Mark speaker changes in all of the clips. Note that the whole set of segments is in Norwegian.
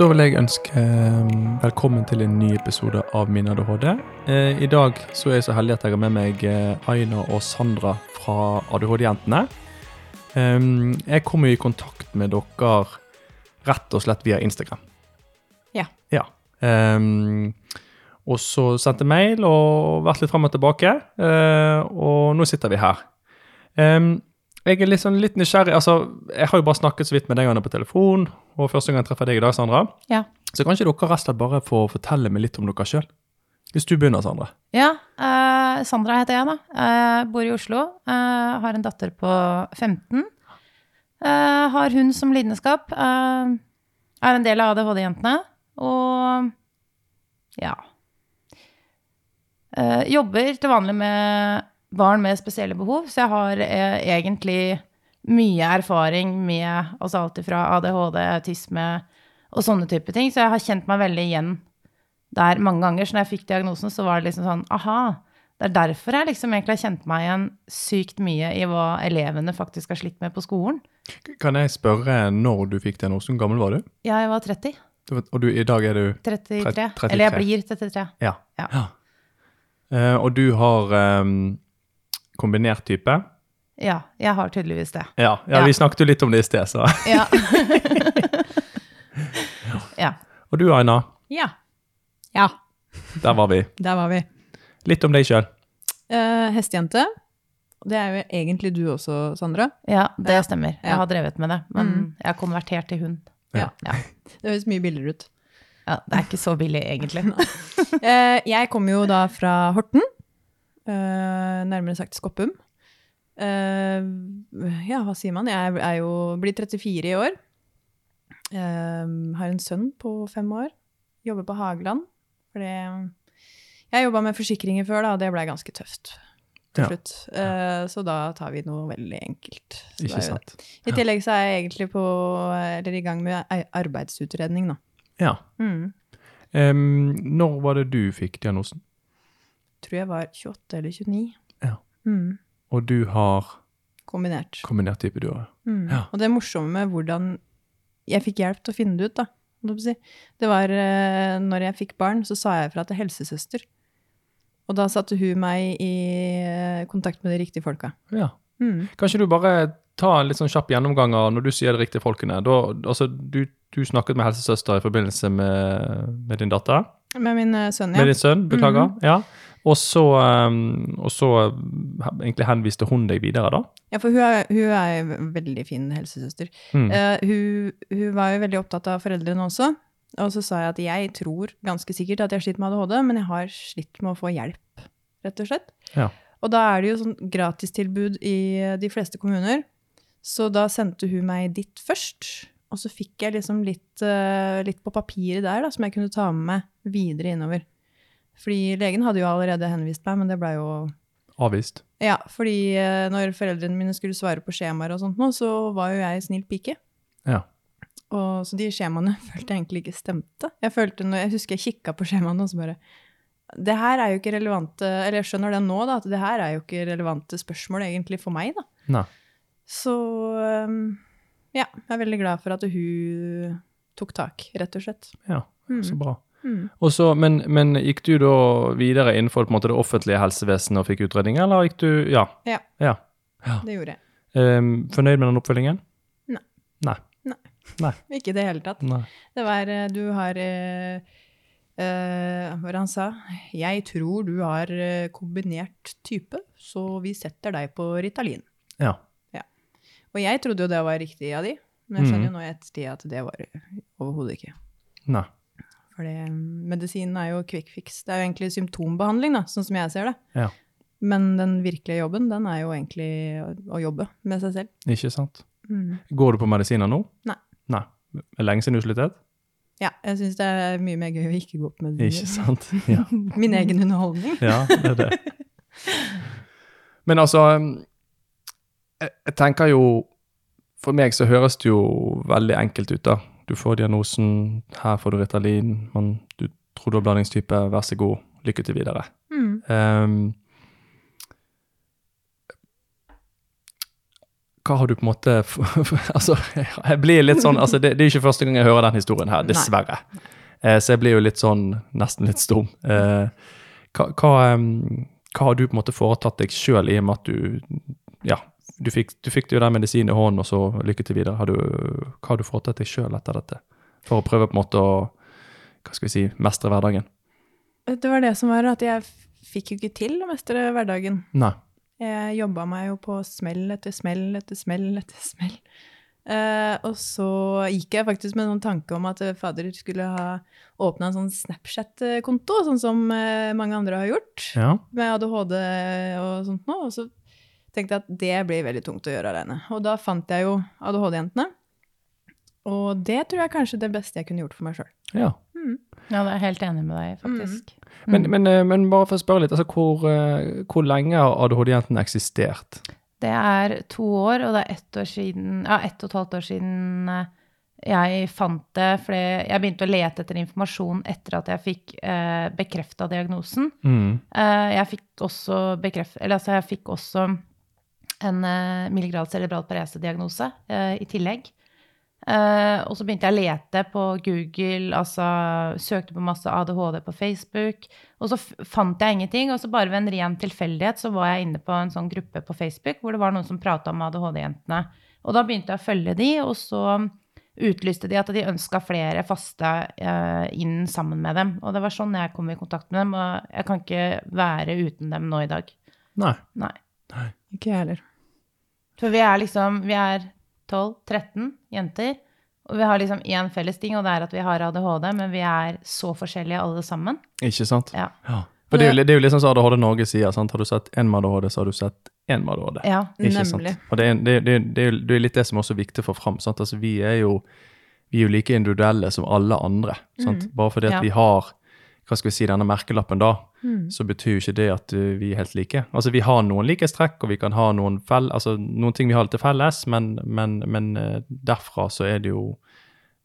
Speaker 1: Da vil jeg ønske eh, velkommen til en ny episode av Min ADHD. Eh, I dag så er jeg så heldig at jeg har med meg eh, Aina og Sandra fra ADHD-jentene. Eh, jeg kom i kontakt med dere rett og slett via Instagram.
Speaker 2: Ja.
Speaker 1: Ja. Eh, og så sendte mail og vært litt fram og tilbake, eh, og nå sitter vi her. Jeg er litt, sånn litt nysgjerrig. altså, Jeg har jo bare snakket så vidt med deg på telefon, og første gang jeg treffer deg i dag, Sandra.
Speaker 2: Ja.
Speaker 1: Så kanskje dere rett og slett bare får fortelle meg litt om dere sjøl? Hvis du begynner, Sandra.
Speaker 2: Ja, Uh, Sandra heter jeg, da. Uh, bor i Oslo. Uh, har en datter på 15. Eh, har hund som lidenskap. Er en del av ADHD-jentene. Og ja. Jobber til vanlig med barn med spesielle behov, så jeg har eh, egentlig mye erfaring med altså alt ifra ADHD, autisme og sånne type ting. Så jeg har kjent meg veldig igjen der mange ganger. Så når jeg fikk diagnosen, så var det liksom sånn aha. Det er derfor jeg liksom egentlig har kjent meg igjen sykt mye i hva elevene faktisk har slitt med på skolen.
Speaker 1: Kan jeg spørre når du fikk diagnosen? Hvor gammel var du?
Speaker 2: Ja, Jeg var 30.
Speaker 1: Du Og du, i dag er du
Speaker 2: 33.
Speaker 1: 33.
Speaker 2: Eller jeg blir 33.
Speaker 1: Ja.
Speaker 2: Ja.
Speaker 1: Eh, og du har eh, kombinert type?
Speaker 2: Ja, jeg har tydeligvis det.
Speaker 1: Ja, ja,
Speaker 2: Ja.
Speaker 1: vi snakket jo litt om det i sted, så.
Speaker 2: Ja. ja.
Speaker 1: Og du, Aina.
Speaker 3: Ja. Ja,
Speaker 1: Der var vi.
Speaker 3: der var vi.
Speaker 1: Litt om deg sjøl.
Speaker 3: Uh, hestejente. Det er jo egentlig du også, Sandra.
Speaker 2: ja, det stemmer. Jeg har drevet med det. Men
Speaker 3: Mm.
Speaker 2: jeg har konvertert til hund.
Speaker 1: Ja.
Speaker 2: Ja.
Speaker 3: Det høres mye billigere ut.
Speaker 2: ja, Det er ikke så billig, egentlig.
Speaker 3: Eh, jeg kommer jo da fra Horten, eh, nærmere sagt Skoppum. Eh, ja, hva sier man? Jeg er jo blir 34 i år. Eh, har en sønn på fem år. Jobber på Hageland. Fordi jeg jobba med forsikringer før, da, og det blei ganske tøft til
Speaker 1: Ja.
Speaker 3: slutt. Eh, så da tar vi noe veldig enkelt. Så
Speaker 1: Ikke sant?
Speaker 3: I tillegg så er jeg egentlig på, eller i gang med arbeidsutredning, da.
Speaker 1: Ja.
Speaker 3: Mm.
Speaker 1: Um, når var det du fikk diagnosen?
Speaker 3: Tror jeg var 28 eller 29.
Speaker 1: Ja.
Speaker 3: Mm.
Speaker 1: Og du har
Speaker 3: Kombinert.
Speaker 1: kombinert type, du òg?
Speaker 3: Mm.
Speaker 1: Ja.
Speaker 3: Og det morsomme med hvordan jeg fikk hjelp til å finne det ut, da. Det var eh, når jeg fikk barn, så sa jeg fra til helsesøster. Og da satte hun meg i eh, kontakt med de riktige folka.
Speaker 1: Ja.
Speaker 3: Mm.
Speaker 1: Kanskje du bare tar en litt sånn kjapp gjennomgang av når du sier de riktige folkene. Da, altså, du, du snakket med helsesøster i forbindelse med, med din datter?
Speaker 3: Med min eh, sønn, ja.
Speaker 1: Med din sønn, beklager.
Speaker 3: Mhm.
Speaker 1: Ja. Og så, um, og så um, egentlig henviste hun deg videre, da?
Speaker 3: Ja, for hun er, hun er en veldig fin helsesøster.
Speaker 1: Mm.
Speaker 3: Uh, hun, hun var jo veldig opptatt av foreldrene også. Og så sa jeg at jeg tror ganske sikkert at jeg sliter med ADHD, men jeg har slitt med å få hjelp, rett og slett.
Speaker 1: Ja.
Speaker 3: Og da er det jo sånn gratistilbud i de fleste kommuner. Så da sendte hun meg dit først. Og så fikk jeg liksom litt, uh, litt på papiret der da, som jeg kunne ta med meg videre innover. Fordi legen hadde jo allerede henvist meg, men det blei jo
Speaker 1: Avvist.
Speaker 3: ja, fordi eh, når foreldrene mine skulle svare på skjemaer og sånt nå, så var jo jeg snill pike.
Speaker 1: Ja.
Speaker 3: Og så de skjemaene følte jeg egentlig ikke stemte. Jeg følte, når jeg husker jeg kikka på skjemaene og så bare Det her er jo ikke relevante Eller jeg skjønner det nå, da, at det her er jo ikke relevante spørsmål egentlig for meg, da.
Speaker 1: Nei.
Speaker 3: Så um, ja, jeg er veldig glad for at hun tok tak, rett og slett.
Speaker 1: Ja, så bra.
Speaker 3: Mm.
Speaker 1: Og så, men, men gikk du da videre innenfor måte, det offentlige helsevesenet og fikk utredning, eller gikk du Ja.
Speaker 3: Ja.
Speaker 1: ja.
Speaker 3: Det gjorde jeg.
Speaker 1: Um, fornøyd med den oppfølgingen?
Speaker 3: Nei.
Speaker 1: Nei.
Speaker 3: Nei. Ikke i det hele tatt.
Speaker 1: Nei.
Speaker 3: Det var eh, Du har uh, Uh, det han sa? Jeg tror du har eh, kombinert type, så vi setter deg på Ritalin.
Speaker 1: Ja.
Speaker 3: Og jeg trodde jo det var riktig av de, men jeg skjønner
Speaker 1: Mhm.
Speaker 3: jo nå i ettertid at det var overhodet ikke.
Speaker 1: Nei.
Speaker 3: For det, medisinen er jo quick fix. Det er jo egentlig symptombehandling, da, sånn som jeg ser det.
Speaker 1: Ja.
Speaker 3: Men den virkelige jobben, den er jo egentlig å, å jobbe med seg selv.
Speaker 1: Ikke sant?
Speaker 3: Mm.
Speaker 1: Går du på medisiner nå?
Speaker 3: Nei.
Speaker 1: Nei. Er lenge siden du sluttet?
Speaker 3: Ja, jeg syns det er mye mer gøy å ikke gå på
Speaker 1: Ikke sant? Ja.
Speaker 3: Min egen underholdning.
Speaker 1: Ja, det er det. Men altså jeg, jeg tenker jo For meg så høres det jo veldig enkelt ut, da. Du får diagnosen, her får du Ritalin, men du tror du har blandingstype, vær så god, lykke til videre.
Speaker 3: Mm.
Speaker 1: Um, hva har du på en måte Altså, jeg blir litt sånn altså det, det er ikke første gang jeg hører den historien her, dessverre. Eh, så jeg blir jo litt sånn nesten litt stum. Eh, hva, hva, em, hva har du på en måte foretatt deg sjøl, i og med at du Ja, du fikk, du fikk jo den medisinen i hånden, og så lykke til videre. Har du, hva har du foretatt deg sjøl etter dette? For å prøve på en måte å hva skal vi si, mestre hverdagen?
Speaker 3: Det var det som var at jeg fikk jo ikke til å mestre hverdagen.
Speaker 1: Nei.
Speaker 3: Jeg jobba meg jo på smell etter smell etter smell etter smell. Uh, og så gikk jeg faktisk med noen tanke om at fader skulle ha åpna en sånn Snapchat-konto, sånn som uh, mange andre har gjort,
Speaker 1: Ja.
Speaker 3: med ADHD og sånt noe. Og så tenkte at det blir veldig tungt å gjøre alene. Og da fant jeg jo ADHD-jentene. Og det tror jeg er kanskje det beste jeg kunne gjort for meg sjøl.
Speaker 1: ja.
Speaker 2: Ja, det er jeg helt enig med deg, faktisk.
Speaker 1: Men, men, eh, men bare for å spørre litt, altså hvor, eh, hvor lenge har ADHD-jentene eksistert?
Speaker 2: Det er to år, og det er ett år siden Ja, ett og et halvt år siden eh, jeg fant det fordi jeg begynte å lete etter informasjon etter at jeg fikk eh, bekrefta diagnosen.
Speaker 1: Mm.
Speaker 2: Eh, jeg fikk også bekreft... Eller altså, jeg fikk også en eh, milligrad cerebral parese-diagnose eh, i tillegg. Eh, og så begynte jeg å lete på Google, altså søkte på masse ADHD på Facebook. Og så fant jeg ingenting, og så bare ved en ren tilfeldighet så var jeg inne på en sånn gruppe på Facebook hvor det var noen som prata om ADHD-jentene. Og da begynte jeg å følge de, og så utlyste de at de ønska flere faste inn sammen med dem. Og det var sånn jeg kom i kontakt med dem, og jeg kan ikke være uten dem nå i dag.
Speaker 1: Nei.
Speaker 2: Nei.
Speaker 3: Ikke jeg heller.
Speaker 2: For vi er liksom Vi er 12-13 jenter. Og vi har liksom én felles ting, og det er at vi har ADHD, men vi er så forskjellige alle sammen.
Speaker 1: Ikke sant?
Speaker 2: Ja.
Speaker 1: Ja. For det er, jo, det er jo liksom som ADHD Norge sier. sant? Har du sett én med ADHD, så har du sett én med ADHD.
Speaker 2: ja.
Speaker 1: Ikke
Speaker 3: Nemlig.
Speaker 1: sant? Og det er, det, det, det, er det er litt det som også er viktig å få fram. sant? Altså, vi er jo vi er jo like individuelle som alle andre. sant? Bare fordi at
Speaker 2: Ja.
Speaker 1: vi har hva skal vi si, denne merkelappen, da,
Speaker 3: Mm.
Speaker 1: så betyr jo ikke det at uh, vi er helt like. Altså, Vi har noen likhetstrekk, og vi kan ha noen, fell, altså, noen ting vi har til felles, men, men, men uh, derfra så er det jo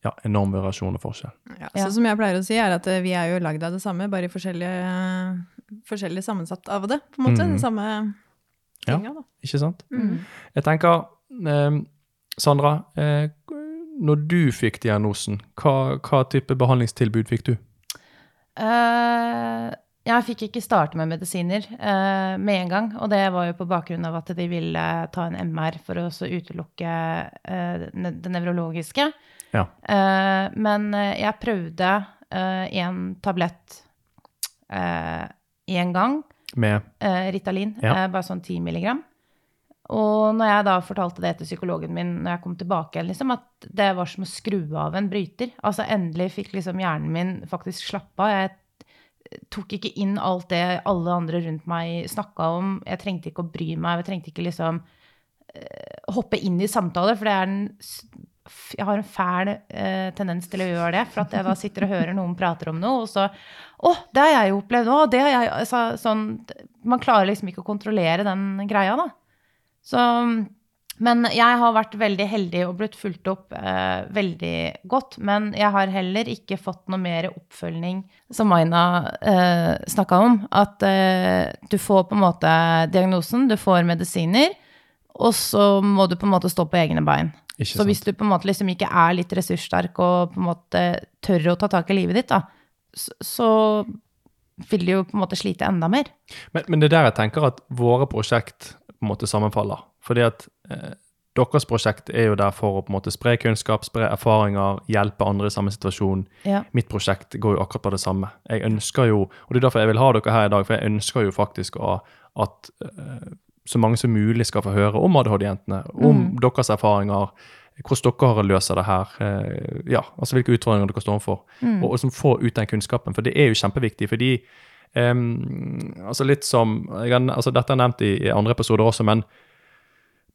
Speaker 1: ja, enorm variasjon og forskjell.
Speaker 3: Ja,
Speaker 2: Ja.
Speaker 3: Så som jeg pleier å si, er at eh, vi er jo lagd av det samme, bare i forskjellige, forskjellig sammensatt av det. på en måte,
Speaker 1: Mm.
Speaker 3: Den samme
Speaker 1: Ja.
Speaker 3: tinga, da.
Speaker 1: Ikke sant?
Speaker 2: Mm.
Speaker 1: Jeg tenker, eh, Sandra, eh, når du fikk diagnosen, hva, hva type behandlingstilbud fikk du?
Speaker 2: Eh, jeg fikk ikke starte med medisiner eh, med en gang, og det var jo på bakgrunn av at de ville ta en MR for å også utelukke eh, det nevrologiske.
Speaker 1: Ja.
Speaker 2: Eh, men eh, jeg prøvde en tablett én gang,
Speaker 1: Med
Speaker 2: eh, Ritalin,
Speaker 1: Ja.
Speaker 2: eh, bare sånn 10 milligram. Og når jeg da fortalte det til psykologen min når jeg kom tilbake, liksom, at det var som å skru av en bryter. Altså endelig fikk liksom hjernen min faktisk slappe av. Jeg tok ikke inn alt det alle andre rundt meg snakka om. Jeg trengte ikke å bry meg. Jeg trengte ikke liksom uh, hoppe inn i samtaler, for en Jeg har en fæl uh, tendens til å gjøre det. For at jeg da sitter og hører noen prater om noe, og så Å, det har jeg opplevd. Å, det har jeg altså, sånn, Man klarer liksom ikke å kontrollere den greia, da. Så Men jeg har vært veldig heldig og blitt fulgt opp eh, veldig godt. Men jeg har heller ikke fått noe mer oppfølging, som Maina eh, snakka om. At eh, du får på en måte diagnosen, du får medisiner, og så må du på en måte stå på egne bein. Så hvis du på en måte liksom ikke er litt ressurssterk og på en måte tør å ta tak i livet ditt, da, så, vil du jo på en måte slite enda mer.
Speaker 1: Men, men det er der jeg tenker at våre prosjekt på en måte sammenfaller. Fordi at deres prosjekt er jo der for å på en måte spre kunnskap, spre erfaringer, hjelpe andre i samme situasjon.
Speaker 2: Ja.
Speaker 1: Mitt prosjekt går jo akkurat på det samme. Jeg ønsker jo, og det er derfor jeg vil ha dere her i dag, for jeg ønsker jo faktisk å, at eh, så mange som mulig skal få høre om ADHD-jentene, om
Speaker 2: Mm.
Speaker 1: deres erfaringer, hvordan dere løser det her, eh, ja, altså hvilke utfordringer dere står overfor,
Speaker 2: Mm.
Speaker 1: og, og som får ut den kunnskapen, for det er jo kjempeviktig, fordi Um, altså litt som, jeg altså dette er nevnt i, i andre episoder også, men,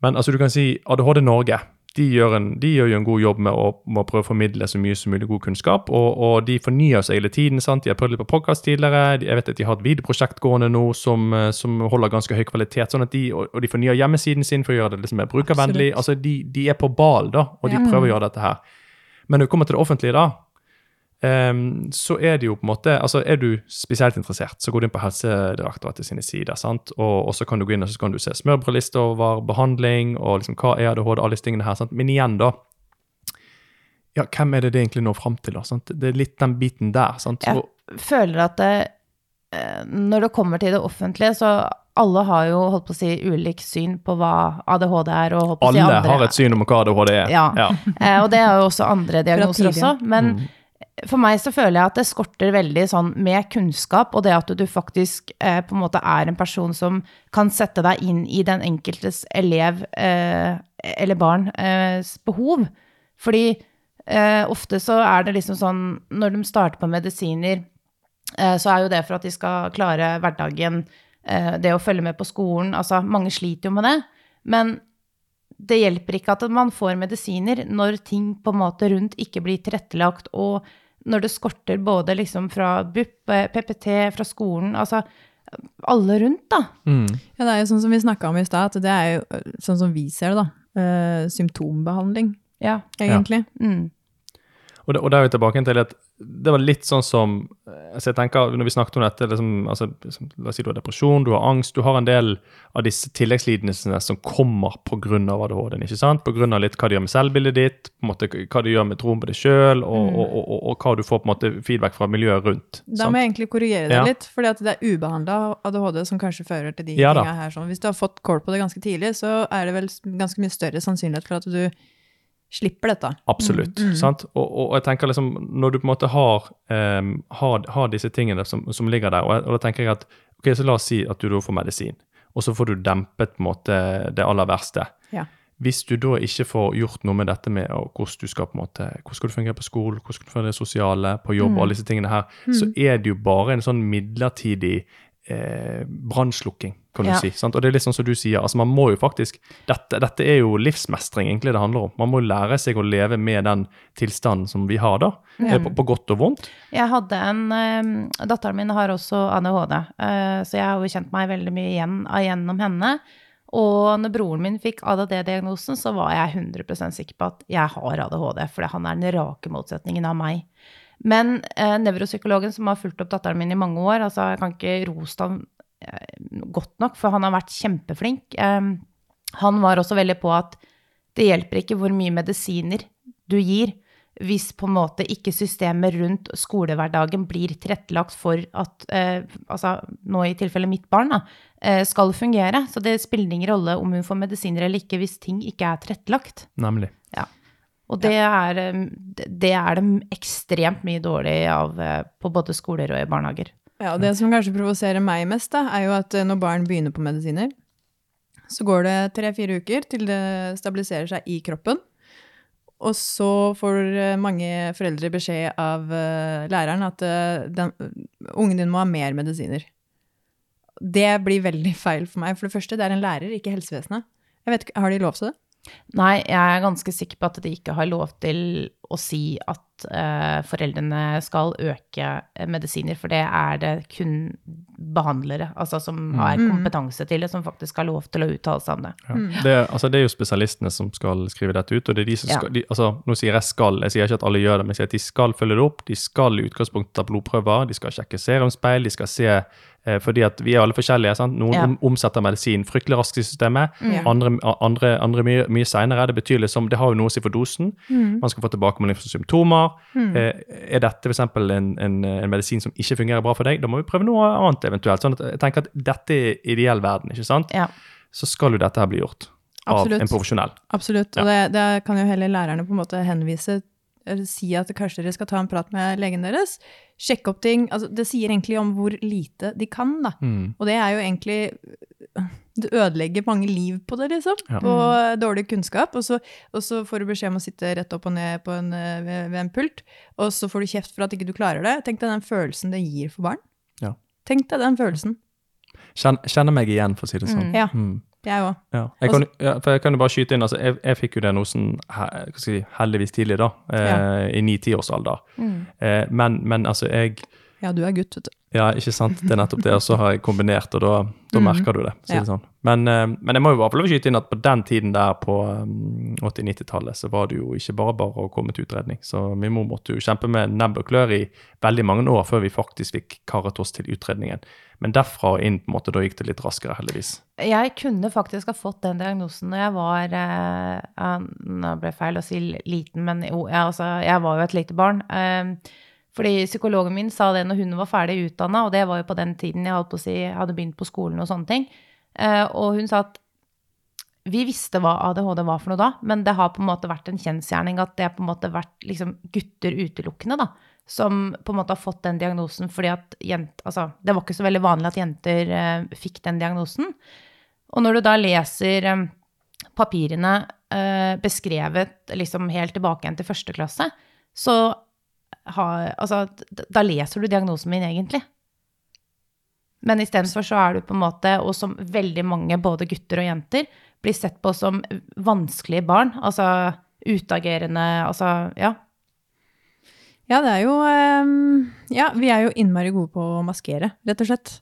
Speaker 1: men altså du kan si ADHD Norge, de gjør, en, de gjør jo en god jobb med å, med å prøve å formidle så mye som mulig god kunnskap, og, og de fornyer seg hele tiden. sant? De har prøvd litt på podcast tidligere, jeg vet at de har et videoprosjekt gående nå som, eh, som holder ganske høy kvalitet, sånn at de, og, og de fornyer hjemmesiden sin for å gjøre det liksom mer brukervennlig.
Speaker 3: Absolutt.
Speaker 1: Altså de, de er på ball da, og de
Speaker 3: Ja.
Speaker 1: prøver å gjøre dette her. Men når det kommer til det offentlige da, ehm, så er det jo på en måte altså Er du spesielt interessert, så går du inn på Helsedirektoratet sine sider. sant? Og, og så kan du gå inn og så kan du se smørbrødliste over behandling og liksom hva er ADHD, alle disse tingene her. sant? Men igjen, da. Ja, hvem er det det egentlig når fram til? da, sant? Det er litt den biten der. sant?
Speaker 2: Jeg
Speaker 1: Hvor-
Speaker 2: føler at det, eh, når det kommer til det offentlige, så alle har jo holdt på å si ulikt syn på hva ADHD er. og holdt på å si
Speaker 1: alle
Speaker 2: andre,
Speaker 1: har et syn om hva ADHD er.
Speaker 2: Ja. ja. og det er jo også andre diagnoser også. Men
Speaker 1: Mm.
Speaker 2: For meg så føler jeg at det skorter veldig sånn med kunnskap, og det at du faktisk eh, på en måte er en person som kan sette deg inn i den enkeltes elev eh, eller barns eh, behov. Fordi eh, ofte så er det liksom sånn Når de starter på medisiner, eh, så er jo det for at de skal klare hverdagen, eh, det å følge med på skolen. Altså, mange sliter jo med det. Men det hjelper ikke at man får medisiner når ting på en måte rundt ikke blir tilrettelagt, og når det skorter både liksom fra BUP, eh, PPT, fra skolen, altså alle rundt, da.
Speaker 1: Mm.
Speaker 3: Ja, det er jo sånn som vi snakka om i stad, at det er jo øh, sånn som vi ser det, da. Uh, symptombehandling,
Speaker 2: Ja.
Speaker 3: egentlig.
Speaker 2: Mm.
Speaker 1: Og, det, og der er vi tilbake til at det var litt sånn som altså jeg tenker, Når vi snakket om dette liksom, altså, liksom, La oss si du har depresjon, du har angst. Du har en del av disse tilleggslidelsene som kommer pga. ADHD-en. ikke sant? Pga. litt hva det gjør med selvbildet ditt, på en måte hva det gjør med troen på deg sjøl, og, og, og, og, hva du får på en måte feedback fra miljøet rundt.
Speaker 3: Da
Speaker 1: sant?
Speaker 3: må jeg egentlig korrigere det
Speaker 1: Ja.
Speaker 3: litt, for det er ubehandla ADHD som kanskje fører til de
Speaker 1: Ja
Speaker 3: tinga her. Sånn. Hvis du har fått kål på det ganske tidlig, så er det vel ganske mye større sannsynlighet for at du slipper dette.
Speaker 1: Absolutt. sant? Og, og, og jeg tenker liksom, Når du på en måte har, um, har, har disse tingene som, som ligger der, og, jeg- og da tenker jeg at ok, så la oss si at du da får medisin, og så får du dempet på en måte det aller verste.
Speaker 3: Ja.
Speaker 1: Hvis du da ikke får gjort noe med dette med hvordan du skal på en måte, hvordan skal du fungere på skolen, hvordan skal du fungere sosiale, på jobb, og alle disse tingene her, så er det jo bare en sånn midlertidig eh, brannslukking, kan du
Speaker 2: Ja.
Speaker 1: si. Sant? Og det er litt sånn som du sier, altså man må jo faktisk dette, dette er jo livsmestring egentlig det handler om. Man må lære seg å leve med den tilstanden som vi har da, mm. på, på godt og vondt.
Speaker 2: Jeg hadde en eh, Datteren min har også ADHD, eh, så jeg har jo kjent meg veldig mye igjen gjennom henne. Og når broren min fikk ADD-diagnosen, så var jeg 100% sikker på at jeg har ADHD, fordi han er den rake motsetningen av meg. Men eh, nevropsykologen som har fulgt opp datteren min i mange år, altså jeg kan ikke rose ham eh, godt nok, for han har vært kjempeflink. Eh, han var også veldig på at det hjelper ikke hvor mye medisiner du gir, hvis på en måte ikke systemet rundt skolehverdagen blir tilrettelagt for at eh, altså nå i tilfelle mitt barn da, eh, skal fungere. Så det spiller ingen rolle om hun får medisiner eller ikke hvis ting ikke er tilrettelagt.
Speaker 1: Nemlig.
Speaker 2: Og det er, eh, det er det ekstremt mye dårlig av eh, på både skoler og i barnehager.
Speaker 3: Ja, og Det som kanskje provoserer meg mest, da, er jo at eh, når barn begynner på medisiner, så går det tre-fire uker til det stabiliserer seg i kroppen. Og så får mange foreldre beskjed av læreren at den, ungen din må ha mer medisiner. Det blir veldig feil for meg. For det første, det er en lærer, ikke helsevesenet. Jeg vet ikke, Har de lov til det?
Speaker 2: Nei, jeg er ganske sikker på at de ikke har lov til å si at uh, foreldrene skal øke eh, medisiner, for det er det kun behandlere, altså som har kompetanse til det, som faktisk har lov til å uttale seg om det.
Speaker 1: Ja. Det, altså, det er jo spesialistene som skal skrive dette ut. og det er de som
Speaker 2: Ja.
Speaker 1: de, altså, Nå sier jeg skal, jeg sier ikke at alle gjør det, men jeg sier at de skal følge det opp. De skal i utgangspunktet ta blodprøver, de skal sjekke serumspeil, de skal se fordi at vi er alle forskjellige. sant? Noen
Speaker 2: Ja.
Speaker 1: omsetter medisin fryktelig raskt i systemet,
Speaker 3: Mm.
Speaker 1: andre, andre, andre mye, mye seinere. Det betyr liksom, det har jo noe å si for dosen. Man skal få tilbakemelding for symptomer. Mm. er dette f.eks. En, en, en medisin som ikke fungerer bra for deg, da må vi prøve noe annet eventuelt. sånn at jeg tenker at Dette er ideell verden, ikke sant?
Speaker 2: Ja.
Speaker 1: Så skal jo dette her bli gjort av
Speaker 3: Absolutt.
Speaker 1: en profesjonell.
Speaker 3: Absolutt. Og det, det kan jo heller lærerne på en måte henvise si at kanskje dere skal ta en prat med legen deres. Sjekke opp ting. Altså, det sier egentlig om hvor lite de kan, da.
Speaker 1: Mm.
Speaker 3: Og det er jo egentlig Det ødelegger mange liv på det, liksom.
Speaker 1: Ja.
Speaker 3: På dårlig kunnskap. Og så, og så får du beskjed om å sitte rett opp og ned på en, eh, ved, ved en pult, og så får du kjeft for at ikke du klarer det. Tenk deg den følelsen det gir for barn.
Speaker 1: Ja.
Speaker 3: Tenk deg den følelsen.
Speaker 1: Kjenner, meg igjen, for å si det sånn.
Speaker 3: Ja,
Speaker 1: Mm.
Speaker 3: Jeg òg.
Speaker 1: Ja. Jeg, kan, ja, jeg kan jo bare skyte inn, altså, jeg, jeg fikk jo diagnosen heldigvis tidlig, da, eh, i ni-tiårsalder. års alder.
Speaker 2: Mm.
Speaker 1: Eh, men, men altså, jeg
Speaker 3: Ja, du er gutt, vet du.
Speaker 1: Ja, ikke sant? Det er nettopp det. Og så har jeg kombinert, og da, da
Speaker 3: Mhm.
Speaker 1: merker du det. Si
Speaker 3: Ja.
Speaker 1: det sånn. men, eh, men jeg må jo bare få lov å skyte inn at på den tiden der på um, 80-90-tallet, så var det jo ikke bare bare å komme til utredning. Så min mor måtte jo kjempe med nebb og klør i veldig mange år før vi faktisk fikk karet oss til utredningen. Men derfra og inn på en måte, da gikk det litt raskere, heldigvis.
Speaker 2: Jeg kunne faktisk ha fått den diagnosen når jeg var eh, Nå ble det feil å si liten, men jo, jeg, altså, jeg var jo et lite barn. Eh, fordi psykologen min sa det når hun var ferdig utdanna, og det var jo på den tiden jeg å si, hadde begynt på skolen og sånne ting. Eh, og hun sa at vi visste hva ADHD var for noe da, men det har på en måte vært en kjensgjerning at det har på en måte vært liksom gutter utelukkende, da. Som på en måte har fått den diagnosen fordi at jent, altså, Det var ikke så veldig vanlig at jenter eh, fikk den diagnosen. Og når du da leser eh, papirene eh, beskrevet liksom helt tilbake igjen til første klasse, så har Altså, da leser du diagnosen min, egentlig. Men istedenfor så er du på en måte, og som veldig mange, både gutter og jenter, blir sett på som vanskelige barn. Altså utagerende, altså ja.
Speaker 3: Ja, det er jo ehm, Ja, vi er jo innmari gode på å maskere, rett og slett.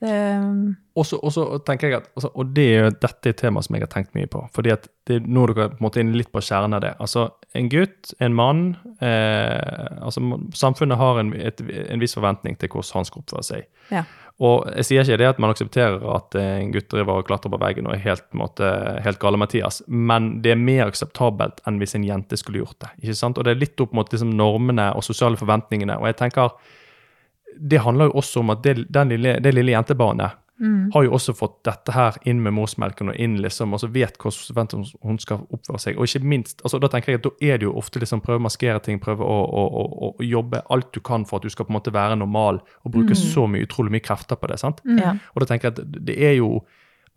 Speaker 3: Ehm,
Speaker 1: Og så tenker jeg at, også, og det er dette er et tema som jeg har tenkt mye på. fordi at det, Nå er dere på en inn litt på kjernen av det. Altså, En gutt, en mann eh, altså Samfunnet har en, et, en viss forventning til hvordan han skal oppføre seg.
Speaker 3: ja.
Speaker 1: Og jeg sier ikke det at man aksepterer at en gutt driver og klatrer på veggen og er helt, måte, helt gale Mathias, men det er mer akseptabelt enn hvis en jente skulle gjort det. ikke sant? Og det er litt opp mot liksom, normene og sosiale forventningene. Og jeg tenker, det handler jo også om at det, den lille, det lille jentebarnet
Speaker 3: Mm.
Speaker 1: har jo også fått dette her inn med morsmelken og inn liksom, altså vet hvordan forventer hun skal oppføre seg. Og ikke minst, altså da tenker jeg at da er det jo ofte liksom prøve å maskere ting, prøve å, å, å, å jobbe alt du kan for at du skal på en måte være normal, og bruke så mye, utrolig mye krefter på det. sant?
Speaker 2: ja.
Speaker 1: Og da tenker jeg at det er jo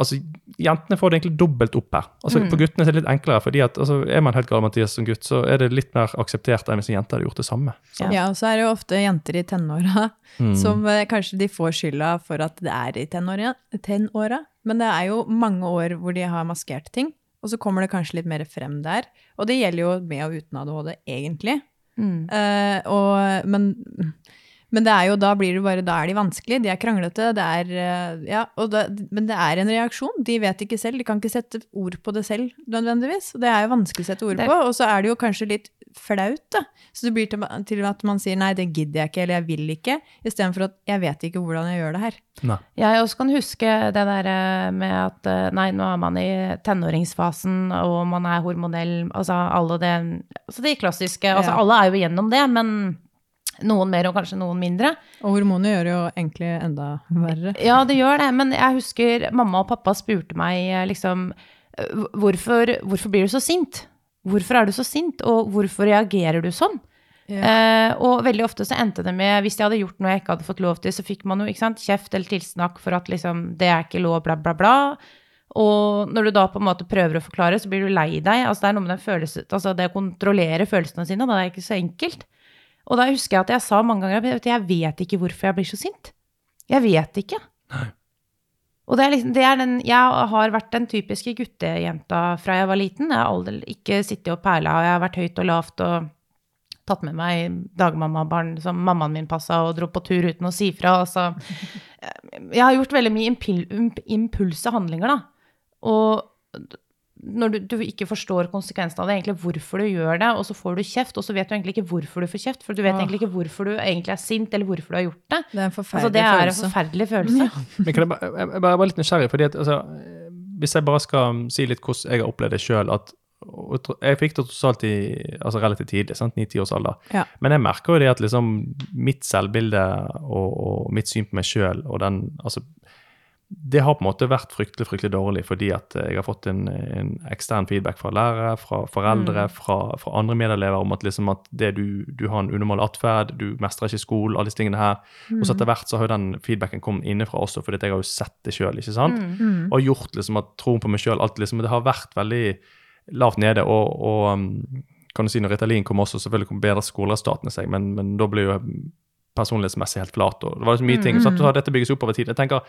Speaker 1: Altså, Jentene får det egentlig dobbelt opp her. Altså,
Speaker 2: Mm.
Speaker 1: For guttene er det litt enklere, fordi at altså, er man helt gal Mathias som gutt, så er det litt mer akseptert enn hvis en jente hadde gjort det samme.
Speaker 2: Ja.
Speaker 3: ja, og så er det jo ofte jenter i tenåra
Speaker 1: Mm.
Speaker 3: som eh, kanskje de får skylda for at det er i tenåra, tenåra. Men det er jo mange år hvor de har maskert ting, og så kommer det kanskje litt mer frem der. Og det gjelder jo med og uten ADHD, egentlig.
Speaker 2: Mm.
Speaker 3: Eh, og, men, men det er jo, da blir det bare, da er de vanskelige, de er kranglete, det er, eh, ja, og da, men det er en reaksjon, de vet ikke selv, de kan ikke sette ord på det selv nødvendigvis, det er jo vanskelig å sette ord
Speaker 2: Det-
Speaker 3: på, og så er det jo kanskje litt flaut da, så det blir til, til at man sier, nei, det gidder jeg ikke, eller jeg vil ikke, i stedet for at jeg vet ikke hvordan jeg gjør det her.
Speaker 1: Nei.
Speaker 2: Jeg også kan huske det der eh, med at eh, nei, nå er man i tenåringsfasen, og man er hormonell, altså alle det Altså de klassiske Altså
Speaker 3: Ja.
Speaker 2: alle er jo igjennom det, men noen mer og kanskje noen mindre.
Speaker 3: Og hormoner gjør det jo egentlig enda verre.
Speaker 2: Ja, det gjør det, men jeg husker mamma og pappa spurte meg eh, liksom hvorfor, hvorfor blir du så sint? Hvorfor er du så sint, og hvorfor reagerer du sånn? Eh, og veldig ofte så endte det med, hvis jeg hadde gjort noe jeg ikke hadde fått lov til, så fikk man jo sant, kjeft eller tilsnakk for at liksom, det er ikke lov, bla, bla, bla. Og når du da på en måte prøver å forklare, så blir du lei deg. Altså det er noe med den følelsen, altså det å kontrollere følelsene sine, da er ikke så enkelt. Og da husker jeg at jeg sa mange ganger at jeg vet ikke hvorfor jeg blir så sint. Jeg vet ikke. Og det er liksom, det er den, jeg har vært den typiske guttejenta fra jeg var liten. Jeg har aldri ikke sittet og perla, og jeg har vært høyt og lavt og tatt med meg dagmammabarn som mammaen min passa, og dro på tur uten å si fra. Altså, jeg har gjort veldig mye impul impulse handlinger, da. Og når du, du ikke forstår konsekvensen av det, egentlig hvorfor du gjør det, og så får du kjeft, og så vet du egentlig ikke hvorfor du får kjeft, for du vet
Speaker 3: Åh.
Speaker 2: egentlig ikke hvorfor du egentlig er sint, eller hvorfor du har gjort det.
Speaker 3: Det er en
Speaker 2: Altså,
Speaker 3: forferdelig
Speaker 2: det er en forferdelig følelse.
Speaker 1: Men kan jeg, bare, jeg, jeg bare var litt nysgjerrig, fordi at altså, hvis jeg bare skal si litt hvordan jeg har opplevd det sjøl at Jeg fikk det tross alt i, altså relativt tidlig, sant? 9-10 års alder.
Speaker 3: Ja.
Speaker 1: Men jeg merker jo det at liksom mitt selvbilde og, og mitt syn på meg sjøl og den altså, Det har på en måte vært fryktelig fryktelig dårlig fordi at jeg har fått en, en ekstern feedback fra lærere, fra foreldre, fra, fra andre medelever om at, liksom at det du, du har en unormal atferd, du mestrer ikke skolen, alle disse tingene her. Og så etter hvert så har jo den feedbacken kommet innenfra også, fordi jeg har jo sett det sjøl.
Speaker 3: Mm.
Speaker 1: Og gjort liksom at troen på meg sjøl alltid liksom, Det har vært veldig lavt nede. Og, og um, kan du si når Ritalin kom også, selvfølgelig kom bedre skoleresultatene seg, men, men da ble jo personlighetsmessig helt flat. og Det var så mye ting. Så, at dette bygges opp over tid. Jeg tenker,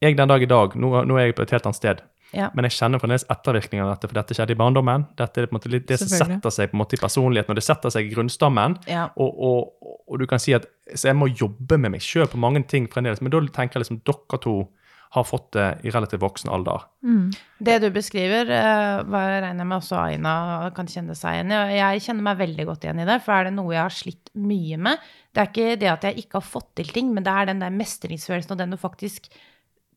Speaker 1: jeg den dag i dag, nå, nå er jeg på et helt annet sted.
Speaker 2: Ja.
Speaker 1: Men jeg kjenner fremdeles ettervirkningene av dette, for dette skjedde i barndommen. Dette er litt det som setter seg på en måte i personligheten, og det setter seg i grunnstammen.
Speaker 2: Ja.
Speaker 1: Og, og, og du kan si at så jeg må jobbe med meg sjøl på mange ting fremdeles. Men da tenker jeg liksom dere to har fått det i relativt voksen alder.
Speaker 2: Det du beskriver, eh, hva jeg regner med også Aina kan kjenne seg igjen i. Jeg kjenner meg veldig godt igjen i det, for er det noe jeg har slitt mye med Det er ikke det at jeg ikke har fått til ting, men det er den der mestringsfølelsen og den du faktisk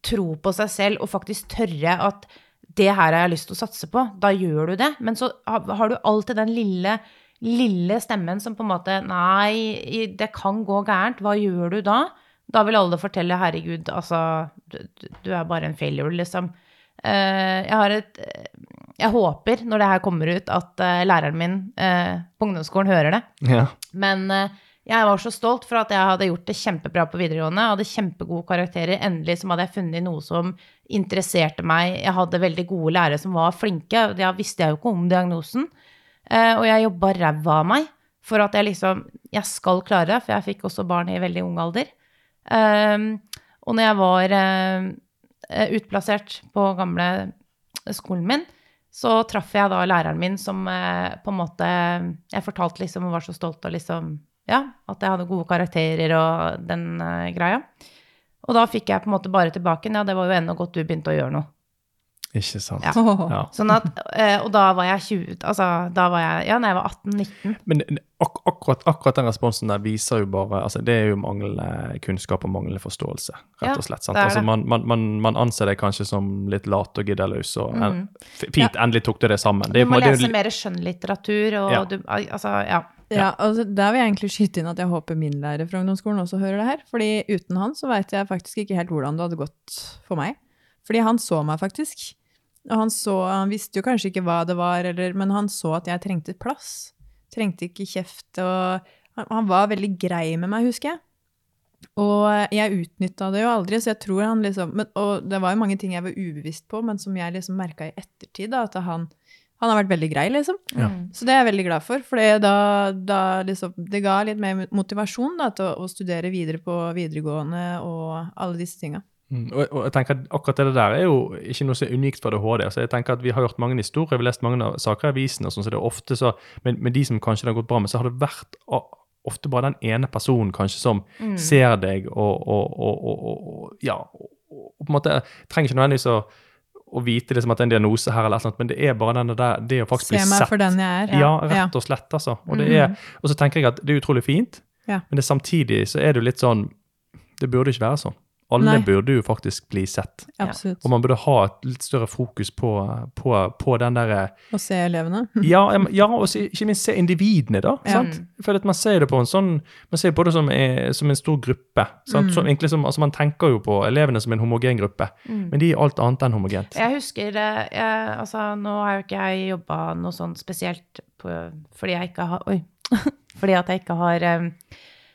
Speaker 2: tro på seg selv og faktisk tørre at det her har jeg lyst til å satse på. Da gjør du det. Men så har du alltid den lille, lille stemmen som på en måte Nei, det kan gå gærent. Hva gjør du da? Da vil alle fortelle 'herregud, altså, du, er bare en failure', liksom. Eh, jeg har et Jeg håper, når det her kommer ut, at eh, læreren min eh, på ungdomsskolen hører det.
Speaker 1: Ja.
Speaker 2: Men jeg var så stolt for at jeg hadde gjort det kjempebra på videregående. Hadde kjempegode karakterer. Endelig så hadde jeg funnet noe som interesserte meg. Jeg hadde veldig gode lærere som var flinke. Da visste jeg jo ikke om diagnosen. Eh, og jeg jobba ræva av meg for at jeg liksom Jeg skal klare det, for jeg fikk også barn i veldig ung alder. Um, og når jeg var eh, utplassert på gamle skolen min, så traff jeg da læreren min som eh, på en måte Jeg fortalte liksom og var så stolt og liksom Ja, at jeg hadde gode karakterer og den uh, greia. Og da fikk jeg på en måte bare tilbake Ja, det var jo ennå godt du begynte å gjøre noe.
Speaker 1: Ikke sant.
Speaker 2: Ja.
Speaker 1: Ja.
Speaker 2: Sånn at, eh, og da var jeg 20 Altså, da var jeg Ja, når jeg var 18-19.
Speaker 1: Men ak akkurat, akkurat den responsen der viser jo bare altså Det er jo manglende kunnskap og manglende forståelse, rett og slett. Sant?
Speaker 2: det det.
Speaker 1: Altså, man, man, man, man anser deg kanskje som litt lat og giddeløs. og
Speaker 2: Mm.
Speaker 1: Fint, endelig tok du det sammen. Det
Speaker 2: Du må
Speaker 1: det
Speaker 2: lese mer skjønnlitteratur og
Speaker 1: Ja.
Speaker 2: du Altså, ja.
Speaker 3: Ja, altså Der vil jeg egentlig skyte inn at jeg håper min lærer fra ungdomsskolen også hører det her. Fordi uten han så veit jeg faktisk ikke helt hvordan det hadde gått for meg. Fordi han så meg faktisk. Og han så Han visste jo kanskje ikke hva det var, eller, men han så at jeg trengte plass. Trengte ikke kjeft. Og han, han var veldig grei med meg, husker jeg. Og jeg utnytta det jo aldri, så jeg tror han liksom men, Og det var jo mange ting jeg var ubevisst på, men som jeg liksom merka i ettertid, da, at han, han har vært veldig grei, liksom.
Speaker 1: Ja.
Speaker 3: Så det er jeg veldig glad for, for da, da liksom, det ga litt mer motivasjon da, til å, å studere videre på videregående og alle disse tinga.
Speaker 1: Mm, Og, og jeg tenker at akkurat det der er jo ikke noe som er unikt for ADHD. Altså jeg tenker at Vi har hørt mange historier, vi har lest mange saker i avisen, og sånn, så det er ofte så, men, men de som kanskje det har gått bra med, så har det vært ofte bare den ene personen kanskje som
Speaker 2: Mm.
Speaker 1: ser deg og, og, og, ja, på en måte trenger ikke nødvendigvis å, å vite liksom at det er en diagnose her, eller noe, men det er bare den der, det å faktisk bli sett.
Speaker 3: Se meg for den jeg er.
Speaker 1: Ja, rett og slett, altså. Og, det er, og så tenker jeg at det er utrolig fint,
Speaker 3: Ja.
Speaker 1: men det samtidig så er det jo litt sånn Det burde ikke være sånn. Alle
Speaker 3: Nei.
Speaker 1: burde jo faktisk bli sett.
Speaker 3: Absolutt.
Speaker 1: Og man burde ha et litt større fokus på, på, på den derre
Speaker 3: Å se elevene.
Speaker 1: ja, ja, og ikke minst se individene, da.
Speaker 3: Ja.
Speaker 1: sant? For at Man ser det på en sånn, man ser på det som, som en stor gruppe. sant?
Speaker 3: Mm.
Speaker 1: Som egentlig som, altså Man tenker jo på elevene som en homogen gruppe,
Speaker 2: Mm.
Speaker 1: men de er alt annet enn homogent.
Speaker 2: Jeg husker jeg, Altså, nå har jo ikke jeg jobba noe sånn spesielt på, fordi jeg ikke har Oi. fordi at jeg ikke har eh,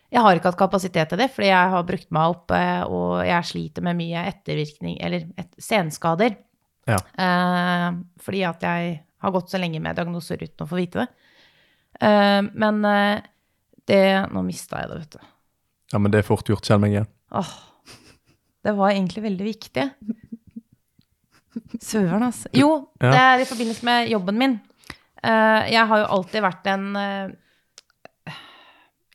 Speaker 2: Jeg har ikke hatt kapasitet til det, fordi jeg har brukt meg opp, eh, og jeg sliter med mye ettervirkning, eller et, senskader.
Speaker 1: Ja.
Speaker 2: Eh, fordi at jeg har gått så lenge med diagnoser uten å få vite det. Eh, men eh, det Nå mista jeg det, vet du.
Speaker 1: Ja, men det er fort gjort. Kjenn meg igjen.
Speaker 2: Åh, det var egentlig veldig viktig. Søren, altså. Jo,
Speaker 1: Ja.
Speaker 2: det er i forbindelse med jobben min. Eh, jeg har jo alltid vært en eh,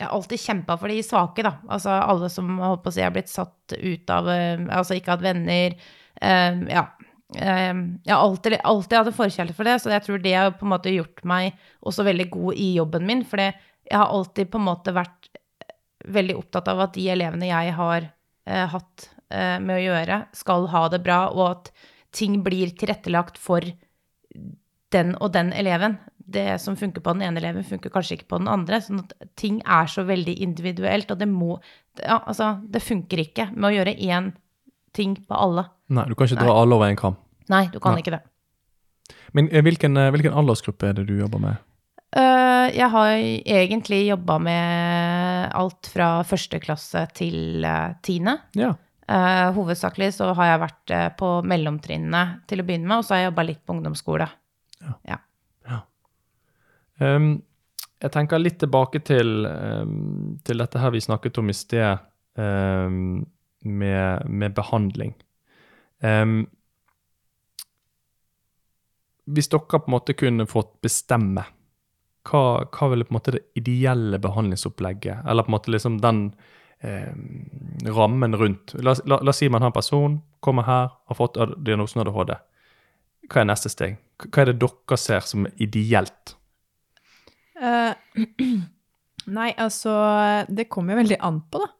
Speaker 2: Jeg har alltid kjempa for de svake, da. Altså alle som holdt på å si er blitt satt ut av eh, Altså ikke hatt venner. Um, ja. Um, jeg har alltid, alltid hatt en forkjærlighet for det, så jeg tror det har på en måte gjort meg også veldig god i jobben min. For jeg har alltid på en måte vært veldig opptatt av at de elevene jeg har uh, hatt uh, med å gjøre, skal ha det bra, og at ting blir tilrettelagt for den og den eleven. Det som funker på den ene eleven, funker kanskje ikke på den andre. Sånn at ting er så veldig individuelt, og det må Ja, altså, det funker ikke med å gjøre én ting på alle.
Speaker 1: Nei, du kan ikke dra alle over en kam.
Speaker 2: Nei, du kan
Speaker 1: Nei.
Speaker 2: ikke det.
Speaker 1: Men eh, hvilken, eh, hvilken aldersgruppe er det du jobber med?
Speaker 2: Uh, jeg har egentlig jobba med alt fra første klasse til uh, tiende.
Speaker 1: Ja.
Speaker 2: Uh, hovedsakelig så har jeg vært på mellomtrinnene til å begynne med, og så har jeg jobba litt på ungdomsskole.
Speaker 1: Um, jeg tenker litt tilbake til, um, til dette her vi snakket om i sted, um, med, med behandling. Hvis dere på en måte kunne fått bestemme hva, hva ville på en måte det ideelle behandlingsopplegget, eller på en måte liksom den eh, rammen rundt la, la, la oss si man har en person, kommer her, har fått diagnosen ADHD. Hva er neste steg? Hva er det dere ser som ideelt?
Speaker 3: Eh, nei, altså Det kommer jo veldig an på, da.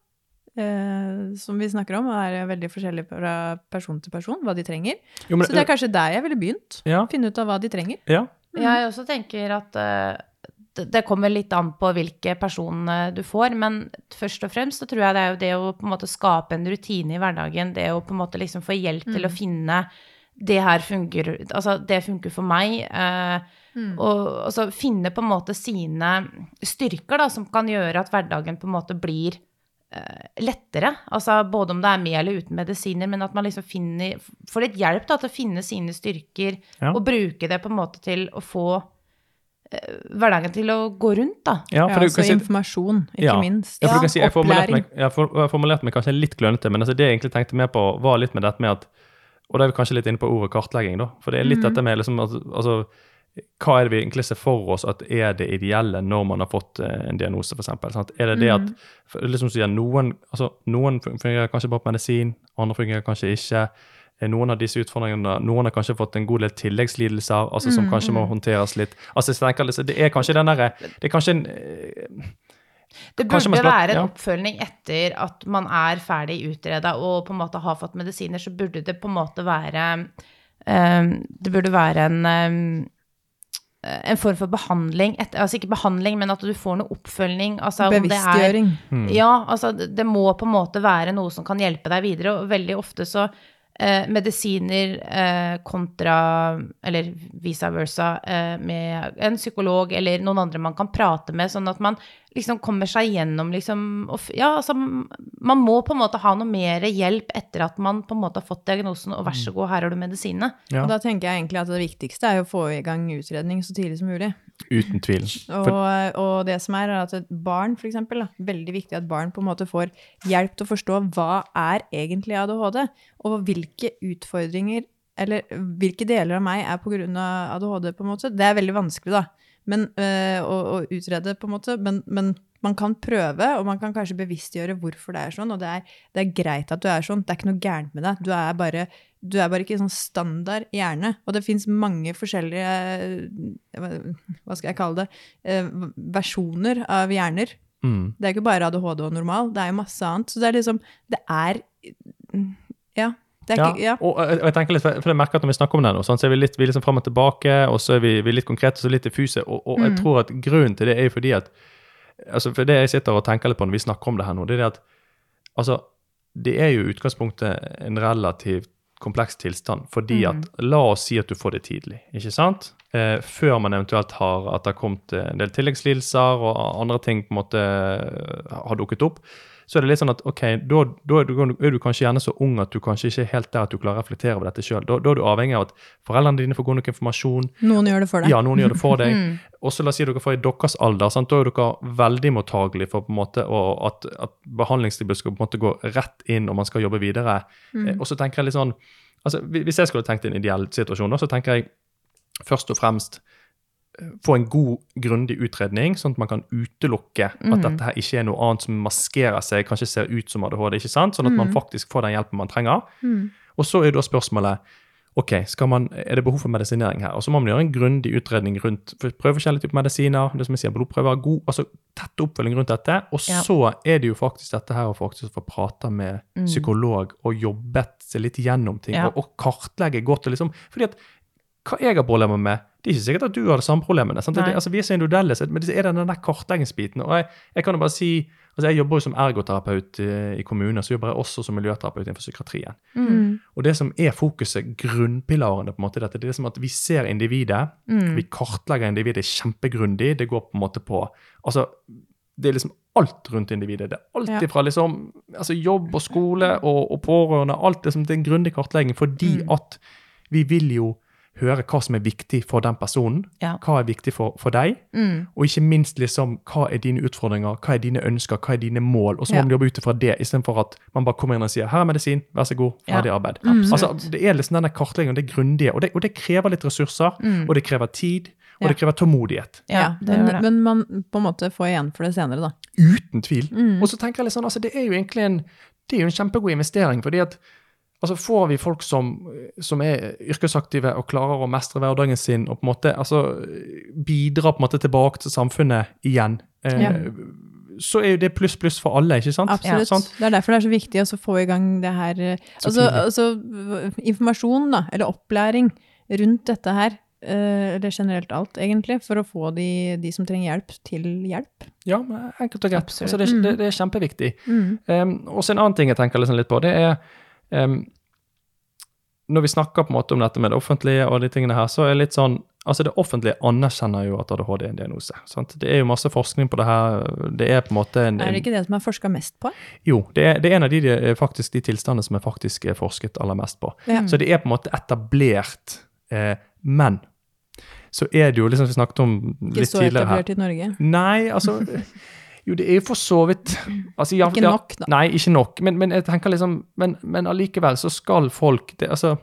Speaker 3: Uh, som vi snakker om, er veldig forskjellig fra person til person, hva de trenger.
Speaker 1: Jo, men-
Speaker 3: Så det er kanskje der jeg ville begynt.
Speaker 1: ja,
Speaker 3: Finne ut av hva de trenger.
Speaker 1: ja,
Speaker 2: Jeg også tenker at uh, det, det kommer litt an på hvilke personer du får, men først og fremst så tror jeg det er jo det å på en måte skape en rutine i hverdagen, det å på en måte liksom få hjelp til å finne det her funker, altså det funker for meg, eh, og altså finne på en måte sine styrker da, som kan gjøre at hverdagen på en måte blir eh, lettere, altså både om det er med eller uten medisiner, men at man liksom finner, får litt hjelp da, til å finne sine styrker,
Speaker 1: Ja.
Speaker 2: og bruke det på en måte til å få eh, hverdagen til å gå rundt, da.
Speaker 1: ja,
Speaker 3: Ja,
Speaker 1: for du
Speaker 3: altså
Speaker 1: kan si-
Speaker 3: informasjon, ikke
Speaker 1: Ja.
Speaker 3: minst.
Speaker 1: Ja, for du kan si, jeg formulerte
Speaker 3: Opplæring.
Speaker 1: meg, jeg formulerte meg kanskje litt klønete, men altså det jeg egentlig tenkte mer på, var litt med dette med at Og da er vi kanskje litt inne på ordet kartlegging, da. For det er litt
Speaker 3: Mhm.
Speaker 1: dette med liksom at, altså, Hva er det vi egentlig ser for oss at er det ideelle når man har fått eh, en diagnose, f.eks.? Er det det at liksom sier, noen, altså, noen fungerer kanskje bare på medisin, andre fungerer kanskje ikke. Eh, Noen av disse utfordringene, noen har kanskje fått en god del tilleggslidelser altså som kanskje må håndteres litt. Altså, liksom, Det er kanskje den derre Det er kanskje en eh,
Speaker 2: Det burde
Speaker 1: slår,
Speaker 2: være en
Speaker 1: ja.
Speaker 2: oppfølging etter at man er ferdig utreda og på en måte har fått medisiner, så burde det på en måte være um, Det burde være en eh, en form for behandling, etter, altså ikke behandling, men at du får noe oppfølging. Altså om det er
Speaker 3: Bevisstgjøring.
Speaker 1: Mm.
Speaker 2: Ja, altså det, det må på en måte være noe som kan hjelpe deg videre, og veldig ofte så eh, medisiner eh, kontra, eller vice versa, eh, med en psykolog eller noen andre man kan prate med, sånn at man liksom kommer seg gjennom liksom og, Ja, altså man må på en måte ha noe mer hjelp etter at man på en måte har fått diagnosen, og vær så god, her har du medisinene.
Speaker 1: Ja,
Speaker 3: Og da tenker jeg egentlig at det viktigste er å få i gang utredning så tidlig som mulig.
Speaker 1: Uten tvil.
Speaker 3: Og, og det som er, er at barn, for eksempel, da, veldig viktig at barn på en måte får hjelp til å forstå hva er egentlig ADHD, og hvilke utfordringer eller hvilke deler av meg er av ADHD, på en måte. Det er veldig vanskelig, da. Men, øh, å, å utrede, på en måte. Men, men man kan prøve, og man kan kanskje bevisstgjøre hvorfor det er sånn. Og det er, det er greit at du er sånn. Det er ikke noe gærent med deg. Du er bare, du er bare ikke sånn standard hjerne. Og det fins mange forskjellige eh, hva- skal jeg kalle det? eh, versjoner av hjerner.
Speaker 1: mm.
Speaker 3: Det er ikke bare ADHD og normal, det er jo masse annet. Så det er liksom Det er Ja. Det er
Speaker 1: Ja,
Speaker 3: ikke Ja.
Speaker 1: og, og jeg tenker litt, for jeg merker at Når vi snakker om det nå, sånn, så er vi litt, vi er liksom fram og tilbake, og så er vi, vi er litt konkrete og så litt diffuse. Og, og jeg
Speaker 3: Mm.
Speaker 1: tror at grunnen til det er jo fordi at altså For det jeg sitter og tenker litt på når vi snakker om det her nå, det er det at altså, det er jo i utgangspunktet en relativt kompleks tilstand. Fordi at La oss si at du får det tidlig, ikke sant? Eh, før man eventuelt har at det har kommet en del tilleggslidelser og andre ting på en måte har dukket opp. Så er det litt sånn at ok, da, da er, du, er du kanskje gjerne så ung at du kanskje ikke er helt der at du klarer å reflektere over dette sjøl. Da, da er du avhengig av at foreldrene dine får god nok informasjon.
Speaker 3: Noen gjør det for deg.
Speaker 1: Ja, noen gjør det for deg. Og så la oss si dere får i deres alder. Sant? Da er dere veldig mottagelige for på en måte at, at behandlingstilbud skal på en måte gå rett inn, og man skal jobbe videre. Mm. Og så tenker jeg litt sånn altså Hvis jeg skulle tenkt i en ideell situasjon, så tenker jeg først og fremst eh, få en god, grundig utredning, sånn at man kan utelukke at dette her ikke er noe annet som maskerer seg, kanskje ser ut som ADHD, ikke sant? sånn at man faktisk får den hjelpen man trenger. Og så er da spørsmålet ok, man, er det behov for medisinering her? Og så må man gjøre en grundig utredning rundt prøve forskjellige typer medisiner, det som jeg sier, blodprøver, god, altså tett oppfølging rundt dette. Og
Speaker 2: Ja.
Speaker 1: så er det jo faktisk dette her å faktisk få prate med psykolog og jobbet seg litt gjennom ting,
Speaker 2: Ja.
Speaker 1: og, og kartlegge godt. og liksom, fordi at hva jeg har problemer med, det er ikke sikkert at du har det samme problemene. Det, altså, vi er så individuelle, men det er den der kartleggingsbiten. og jeg, jeg kan jo bare si, altså jeg jobber jo som ergoterapeut i, i kommunen, så jobber jeg også som miljøterapeut innenfor psykiatrien.
Speaker 3: Mm.
Speaker 1: Og det som er fokuset, grunnpilarene på en måte dette, det er som at vi ser individet,
Speaker 2: Mm.
Speaker 1: vi kartlegger individet kjempegrundig, det går på en måte på, altså det er liksom alt rundt individet. Det er alt ifra liksom, altså jobb og skole og, og pårørende, alt det som det er en grundig kartlegging, fordi
Speaker 2: Mm.
Speaker 1: at vi vil jo høre hva som er viktig for den personen,
Speaker 2: Ja.
Speaker 1: hva er viktig for, for deg,
Speaker 2: Mm.
Speaker 1: og ikke minst liksom, hva er dine utfordringer, hva er dine ønsker, hva er dine mål, og så må
Speaker 3: Ja.
Speaker 1: man jobbe ut ifra det, istedenfor at man bare kommer inn og sier 'her er medisin, vær så god,
Speaker 2: Ja,
Speaker 1: ferdig arbeid'.
Speaker 2: Mm.
Speaker 1: Altså, det er liksom denne kartleggingen, det er grundige, og det, og det krever litt ressurser,
Speaker 2: Mm.
Speaker 1: og det krever tid, og det krever tålmodighet.
Speaker 2: Ja, det
Speaker 3: men,
Speaker 2: gjør det.
Speaker 3: men man på en måte får igjen for det senere, da.
Speaker 1: Uten tvil.
Speaker 3: Mm.
Speaker 1: Og så tenker jeg litt sånn, altså det er jo egentlig en, det er jo en kjempegod investering, fordi at altså får vi folk som, som er yrkesaktive og klarer å mestre hverdagen sin og på en måte altså, bidra på en måte tilbake til samfunnet igjen, eh,
Speaker 3: Ja.
Speaker 1: så er jo det pluss pluss for alle, ikke sant?
Speaker 3: Absolutt.
Speaker 1: Ja.
Speaker 3: Det er derfor det er så viktig å få i gang det her eh, altså, altså informasjon, da, eller opplæring rundt dette her. eh, Eller generelt alt, egentlig, for å få de, de som trenger hjelp, til hjelp.
Speaker 1: Ja, enkelt og greit. Altså, det, er-
Speaker 3: Mm.
Speaker 1: det, det er kjempeviktig. Um, og så en annen ting jeg tenker liksom litt på, det er um, Når vi snakker på en måte om dette med det offentlige og de tingene her, så er det litt sånn Altså, det offentlige anerkjenner jo at ADHD er en diagnose. Sant? Det er jo masse forskning på det her. Det er på en måte en,
Speaker 3: Er det ikke det som er forska mest på?
Speaker 1: Jo, det er, det er en av de, de, faktisk, de tilstandene som er faktisk er forsket aller mest på.
Speaker 3: Ja.
Speaker 1: Så det er på en måte etablert. Eh, men så er det jo, liksom vi snakket om litt tidligere her Ikke så
Speaker 3: etablert i Norge.
Speaker 1: Nei, altså Jo, det er jo for så vidt altså, ja,
Speaker 3: Ikke nok, da.
Speaker 1: Nei, ikke nok. Men, men jeg tenker liksom Men, men allikevel så skal folk det, Altså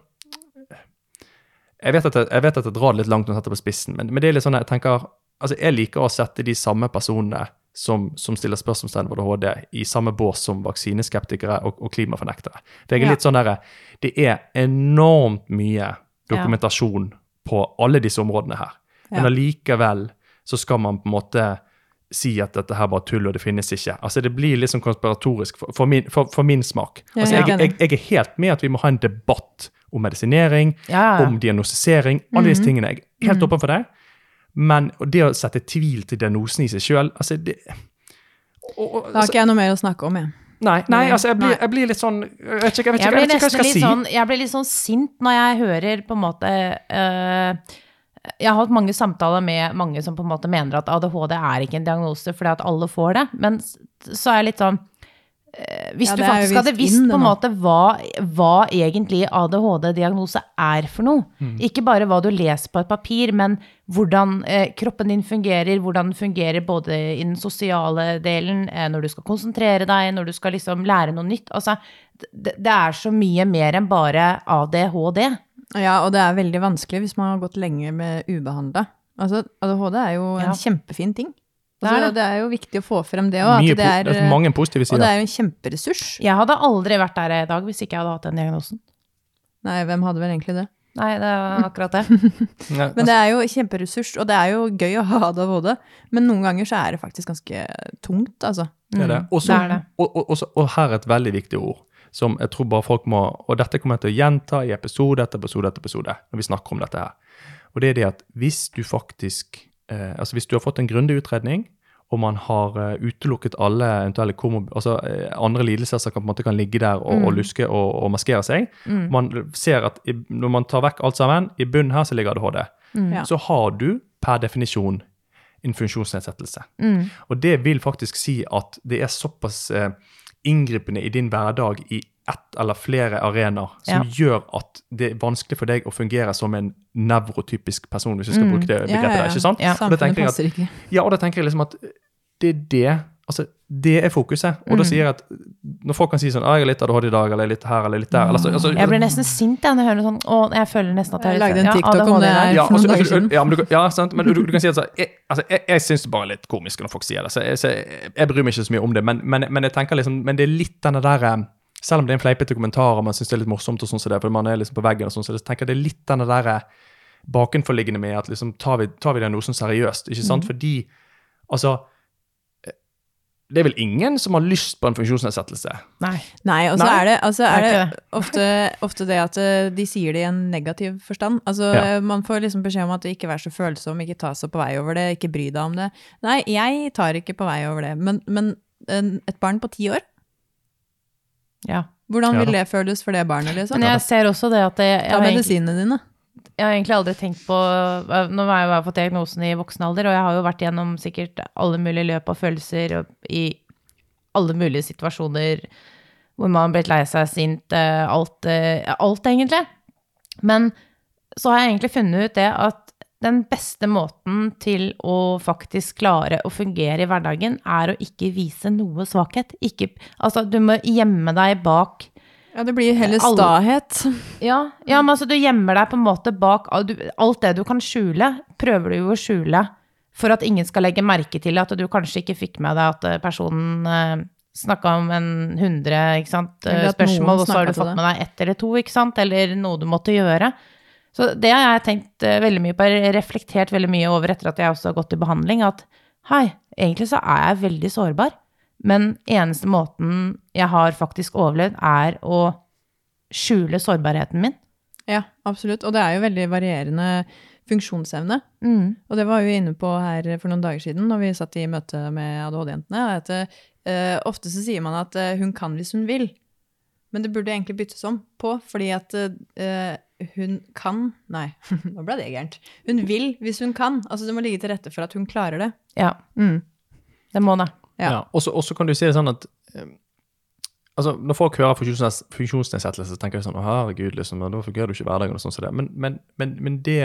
Speaker 1: jeg vet, at jeg, jeg vet at jeg drar det litt langt når jeg setter på spissen, men, men det er litt sånn jeg tenker altså Jeg liker å sette de samme personene som, som stiller spørsmålstegn ved ADHD, i samme bås som vaksineskeptikere og, og klimafornektere. Det er
Speaker 2: Ja.
Speaker 1: litt sånn der, Det er enormt mye dokumentasjon på alle disse områdene her. Men
Speaker 3: Ja.
Speaker 1: allikevel så skal man på en måte si at dette her bare tull, og det finnes ikke. Altså Det blir litt sånn konspiratorisk for, for, min, for, for min smak. Altså
Speaker 3: jeg
Speaker 1: jeg, jeg, jeg er helt med at vi må ha en debatt om medisinering,
Speaker 2: Ja,
Speaker 1: om diagnostisering, alle disse
Speaker 3: Mhm.
Speaker 1: tingene. Jeg er helt åpen for det. Men det å sette tvil til diagnosen i seg sjøl altså det, og, og,
Speaker 3: Da har ikke jeg noe mer å snakke om, jeg.
Speaker 1: Nei, nei, altså jeg blir, jeg blir litt sånn Jeg vet ikke, jeg vet ikke,
Speaker 2: Jeg
Speaker 1: jeg
Speaker 2: blir
Speaker 1: vet ikke hva jeg skal si.
Speaker 2: sånn, jeg blir litt sånn sint når jeg hører på en måte eh, Jeg har hatt mange samtaler med mange som på en måte mener at ADHD er ikke en diagnose fordi at alle får det, men så er jeg litt sånn eh, Hvis
Speaker 3: Ja,
Speaker 2: du faktisk hadde
Speaker 3: visst
Speaker 2: visst på en måte hva, hva egentlig ADHD-diagnose er for noe,
Speaker 1: Mm.
Speaker 2: ikke bare hva du leser på et papir, men hvordan eh, kroppen din fungerer, hvordan den fungerer både i den sosiale delen, eh, når du skal konsentrere deg, når du skal liksom lære noe nytt. Altså, det, det er så mye mer enn bare ADHD.
Speaker 3: Ja, og det er veldig vanskelig hvis man har gått lenge med ubehandla. Altså, ADHD er jo en
Speaker 2: Ja.
Speaker 3: kjempefin ting.
Speaker 2: Det er
Speaker 3: Altså,
Speaker 2: det.
Speaker 3: det er jo viktig å få frem det òg. Det er,
Speaker 1: mange positive
Speaker 3: og det er jo en kjemperessurs.
Speaker 2: Jeg hadde aldri vært der i dag hvis ikke jeg hadde hatt den diagnosen.
Speaker 3: Nei, hvem hadde vel egentlig det?
Speaker 2: Nei, det er akkurat det.
Speaker 3: Men det er jo kjemperessurs, og det er jo gøy å ha det av hodet. Men noen ganger så er det faktisk ganske tungt, altså.
Speaker 1: Det er det. Også,
Speaker 2: det er det.
Speaker 1: og, og, og, og her er et veldig viktig ord, som jeg tror bare folk må Og dette kommer jeg til å gjenta i episode etter episode etter episode når vi snakker om dette her. Og det er det at hvis du faktisk eh, Altså hvis du har fått en grundig utredning, og man har eh, utelukket alle eventuelle altså, eh, andre lidelser som kan, på en måte kan ligge der og, og luske og, og maskere seg Man ser at i, når man tar vekk alt sammen, i bunnen her så ligger ADHD.
Speaker 3: Mm.
Speaker 1: Så har du per definisjon en funksjonsnedsettelse. Og det vil faktisk si at det er såpass eh, inngripende i din hverdag i ett eller flere arenaer som gjør at det er vanskelig for deg å fungere som en nevrotypisk person, hvis vi skal bruke det begrepet
Speaker 3: ja, ja.
Speaker 1: der. ikke sant?
Speaker 2: Ja.
Speaker 1: Og da tenker jeg at, ja, og da tenker jeg liksom at det er det Altså, det er fokuset. Og da sier jeg at når folk kan si sånn ah, 'Jeg er litt ADHD i dag', eller er litt her', eller 'litt der' eller, altså,
Speaker 2: Jeg blir nesten sint jeg, når jeg hører noe sånn. Å, jeg føler nesten at jeg,
Speaker 3: Jeg lagde en
Speaker 2: ja,
Speaker 3: TikTok om det her.
Speaker 1: ja, altså, altså, ja, men du, ja, sant? men du, du kan si at så, jeg, altså, jeg, jeg syns det bare er litt komisk når folk sier det. Så jeg, så jeg, jeg bryr meg ikke så mye om det. Men, men, men jeg tenker liksom, men det er litt denne der eh, Selv om det er en fleipete kommentar og man syns det er litt morsomt, og sånn som det, for man er liksom på veggen, og sånn, så jeg tenker jeg det er litt denne der eh, bakenforliggende med at liksom, tar vi, tar vi diagnosen seriøst? ikke sant? Fordi altså det er vel ingen som har lyst på en funksjonsnedsettelse?
Speaker 2: Nei.
Speaker 3: Nei, og så er det, altså, er
Speaker 2: Det
Speaker 3: ofte, ofte det at eh, de sier det i en negativ forstand. Altså,
Speaker 1: Ja.
Speaker 3: Man får liksom beskjed om at ikke vær så følsom, ikke ta så på vei over det, ikke bry deg om det. Nei, jeg tar ikke på vei over det. Men, men et barn på ti år,
Speaker 2: Ja.
Speaker 3: hvordan vil det føles for det barnet? liksom?
Speaker 2: Men jeg ser også det at det, jeg,
Speaker 3: Ta medisinene dine.
Speaker 2: Jeg har egentlig aldri tenkt på Nå har jeg jo fått diagnosen i voksen alder, og jeg har jo vært gjennom sikkert alle mulige løp av følelser og i alle mulige situasjoner hvor man har blitt lei seg, sint, eh, alt, eh, alt egentlig. Men så har jeg egentlig funnet ut det at den beste måten til å faktisk klare å fungere i hverdagen, er å ikke vise noe svakhet. Ikke, altså, du må gjemme deg bak
Speaker 3: Ja, det blir heller stahet.
Speaker 2: Ja, ja, men altså du gjemmer deg på en måte bak du, Alt det du kan skjule, prøver du jo å skjule for at ingen skal legge merke til at du kanskje ikke fikk med deg at eh, personen uh, snakka om en hundre eh, spørsmål, og så har du fått med deg ett eller to, ikke sant, eller noe du måtte gjøre. Så det har jeg tenkt eh, veldig mye på, reflektert veldig mye over etter at jeg også har gått i behandling, at hei, egentlig så er jeg veldig sårbar, men eneste måten jeg har faktisk overlevd, er å skjule sårbarheten min.
Speaker 3: Ja, absolutt. Og det er jo veldig varierende funksjonsevne.
Speaker 2: Mm.
Speaker 3: Og det var vi inne på her for noen dager siden når vi satt i møte med ADHD-jentene. at eh, Ofte så sier man at uh, hun kan hvis hun vil. Men det burde egentlig byttes om på, fordi at uh, hun kan Nei, nå ble det gærent. Hun vil hvis hun kan. Altså det må ligge til rette for at hun klarer det.
Speaker 2: Ja,
Speaker 3: Mm.
Speaker 2: det må det.
Speaker 3: Ja.
Speaker 1: Og så kan du si det sånn at eh, altså Når folk hører funksjons funksjonsnedsettelse, så tenker de sånn Å, herregud, liksom, da fungerer du ikke hverdagen og sånn som det. Men, men, men, men det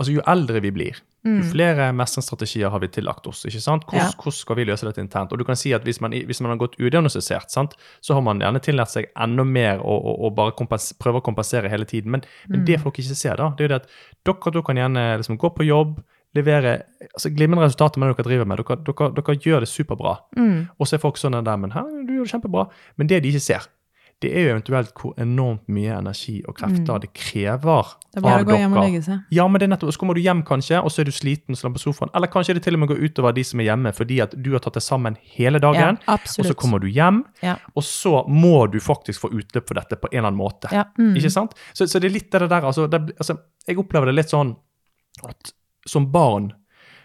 Speaker 1: Altså, jo eldre vi blir, jo flere mestringsstrategier har vi tillagt oss. ikke sant? Hvordan,
Speaker 2: Ja.
Speaker 1: skal vi løse dette internt? Og du kan si at Hvis man, hvis man har gått udiagnostisert, sant, så har man gjerne tillært seg enda mer og, og, og bare prøve å kompensere hele tiden. Men, men det folk ikke ser, da, det er jo det at dere, dere kan gjerne liksom, gå på jobb, levere altså, glimrende resultater med det dere driver med. Dere, dere, dere gjør det superbra.
Speaker 2: Mm.
Speaker 1: Og så er folk sånn der, men her, du gjør det kjempebra. Men det de ikke ser, det er jo eventuelt hvor enormt mye energi og krefter det krever
Speaker 3: Det er bare
Speaker 1: av
Speaker 3: å gå hjem og legge seg.
Speaker 1: Ja, men det er nettopp, så kommer du hjem kanskje, og så er du sliten og på sofaen. Eller kanskje det til og med går utover de som er hjemme, fordi at du har tatt det sammen hele dagen.
Speaker 2: Ja,
Speaker 1: og så kommer du hjem,
Speaker 2: Ja.
Speaker 1: og så må du faktisk få utløp for dette på en eller annen måte.
Speaker 2: Ja.
Speaker 1: Ikke sant? Så, så det er litt det der, altså, det, altså Jeg opplever det litt sånn at som barn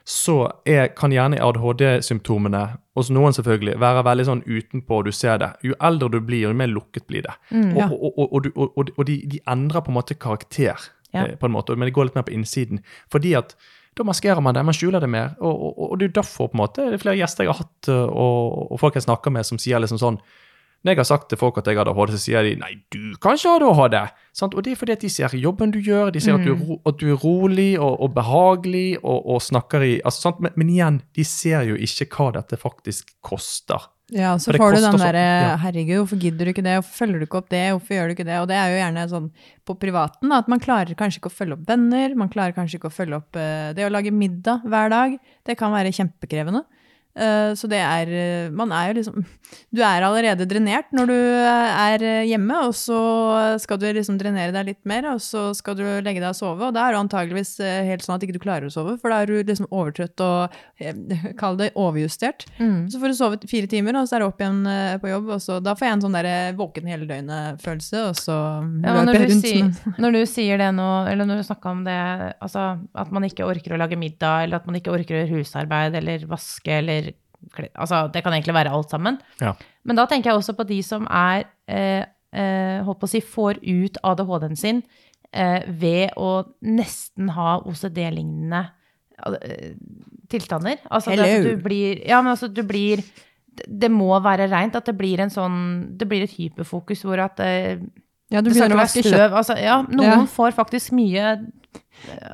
Speaker 1: så er, kan gjerne ADHD-symptomene hos noen selvfølgelig være veldig sånn utenpå, du ser det. Jo eldre du blir, jo mer lukket blir det. og,
Speaker 3: Ja.
Speaker 1: og, og, og, du- og, de, de endrer på en måte karakter,
Speaker 2: Ja.
Speaker 1: eh, på en måte, men det går litt mer på innsiden. Fordi at da maskerer man det, man skjuler det mer. Og, det er jo derfor på en måte, det er flere gjester jeg har hatt, eh, og folk jeg snakker med, som sier liksom sånn når jeg har sagt til folk at jeg har ADHD, så sier de nei, du kan ikke ha ADHD. Sant? Og det er fordi at de ser jobben du gjør, de ser at, du er ro, at du er rolig og, og behagelig og, og snakker i altså? Men, men igjen, de ser jo ikke hva dette faktisk koster.
Speaker 3: Ja, så får du den derre
Speaker 1: ja.
Speaker 3: 'herregud, hvorfor gidder du ikke det', hvorfor følger du ikke opp det, hvorfor gjør du ikke det? Og det er jo gjerne sånn på privaten at man klarer kanskje ikke å følge opp venner, man klarer kanskje ikke å følge opp eh, det å lage middag hver dag. Det kan være kjempekrevende. Eh, så det er eh, Man er jo liksom Du er allerede drenert når du eh, er hjemme, og så skal du liksom drenere deg litt mer, og så skal du legge deg og sove, og da er du antageligvis helt sånn at ikke du klarer å sove, for da er du liksom overtrøtt og Kall det overjustert.
Speaker 2: Mm.
Speaker 3: Så får du sove fire timer, og så er du opp igjen på jobb. Og så, da får jeg en sånn der våken hele døgnet-følelse, og så
Speaker 2: Ja, når, du
Speaker 3: rundt
Speaker 2: sier, når du sier det nå, eller når du snakka om det, altså at man ikke orker å lage middag, eller at man ikke orker å gjøre husarbeid eller vaske eller Altså, det kan egentlig være alt sammen.
Speaker 1: Ja.
Speaker 2: Men da tenker jeg også på de som er eh, eh, Holdt på å si får ut ADHD-en sin eh, ved å nesten ha OCD-lignende eh, tilstander. Altså det
Speaker 3: altså,
Speaker 2: du blir Ja, men altså du blir det- må være reint at det blir en sånn Det blir et hyperfokus hvor at eh,
Speaker 3: Ja, du begynner å vaske kjøtt.
Speaker 2: Altså, ja, noen
Speaker 3: Ja.
Speaker 2: får faktisk mye